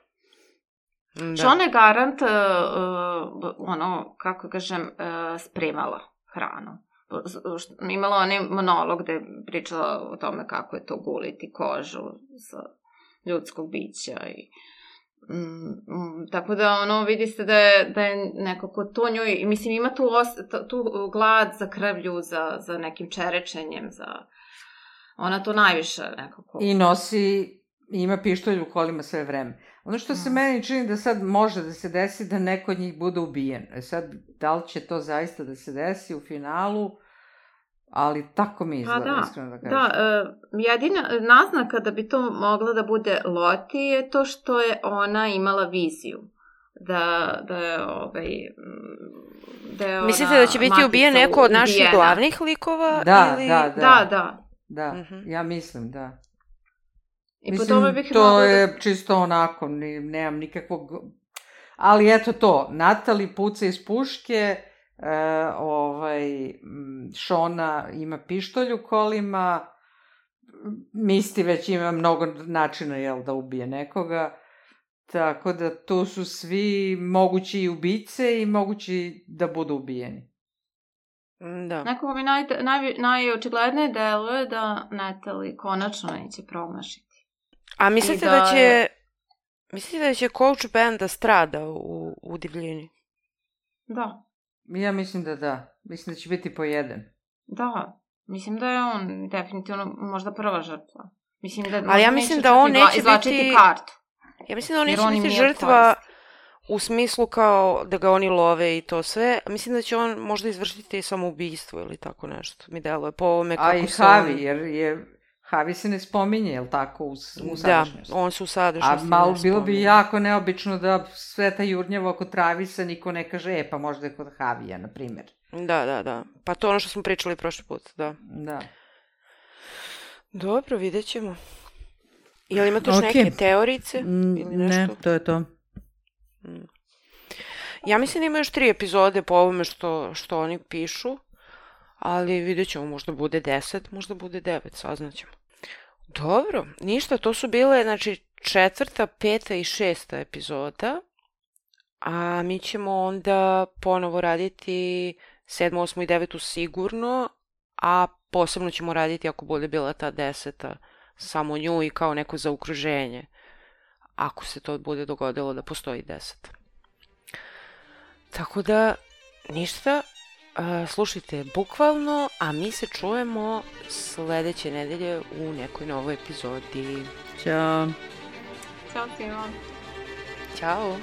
Da. Što ona je garant, uh, uh, ono, kako kažem, uh, spremala hranu. Imala onaj monolog gde je pričala o tome kako je to guliti kožu sa ljudskog bića i Mm, mm, tako da ono vidi se da je, da je nekako to njoj, mislim ima tu, os, tu glad za krvlju, za, za nekim čerečenjem, za ona to najviše nekako. I nosi, ima pištolj u kolima sve vreme. Ono što se mm. meni čini da sad može da se desi da neko od njih bude ubijen. E sad, da li će to zaista da se desi u finalu, ali tako mi izgleda, pa da, iskreno da kažem. Da, uh, jedina naznaka da bi to mogla da bude Loti je to što je ona imala viziju. Da, da je, ovaj, da je Mislite da će biti ubijen neko od naših ubijena. glavnih likova? Da, ili... da, da. Da, da. Da, uh mhm. -huh. ja mislim, da. I Mislim, po tome bih to da- je da... čisto onako, nemam nikakvog... Ali eto to, Natali puca iz puške, e, ovaj, Šona ima pištolj u kolima, Misti već ima mnogo načina, jel, da ubije nekoga. Tako da tu su svi mogući i ubice i mogući da budu ubijeni. Da. Nekako mi naj, naj, najočiglednije deluje da Natalie konačno neće promašiti. A mislite da, da će... Mislite da će Coach Band da strada u, u divljini? Da. Ja mislim da da. Mislim da će biti po jedan. Da. Mislim da je on definitivno možda prva žrtva. Mislim da Ali ja mislim da on neće biti... kartu. Ja mislim da on neće biti žrtva u smislu kao da ga oni love i to sve. Mislim da će on možda izvršiti samoubistvo ili tako nešto. Mi deluje po ovome kako A i Havi, on... jer je Havi se ne spominje, jel tako, u, u sadašnjosti? Da, on se u sadašnjosti A malo bilo bi jako neobično da sve ta jurnjava oko Travisa niko ne kaže, e, pa možda je kod Havija, na primjer. Da, da, da. Pa to ono što smo pričali prošli put, da. Da. Dobro, vidjet ćemo. Jel ima tu okay. neke teorice? Mm, ili nešto? Ne, to je to. Mm. Ja mislim da ima još tri epizode po ovome što, što oni pišu, ali vidjet ćemo, možda bude deset, možda bude devet, saznaćemo. Dobro, ništa, to su bile, znači, četvrta, peta i šesta epizoda, a mi ćemo onda ponovo raditi sedmu, osmu i devetu sigurno, a posebno ćemo raditi ako bude bila ta deseta, samo nju i kao neko zaokruženje, ako se to bude dogodilo da postoji deset. Tako da, ništa, slušajte bukvalno, a mi se čujemo sledeće nedelje u nekoj novoj epizodi. Ćao. Ćao svima. Ćao.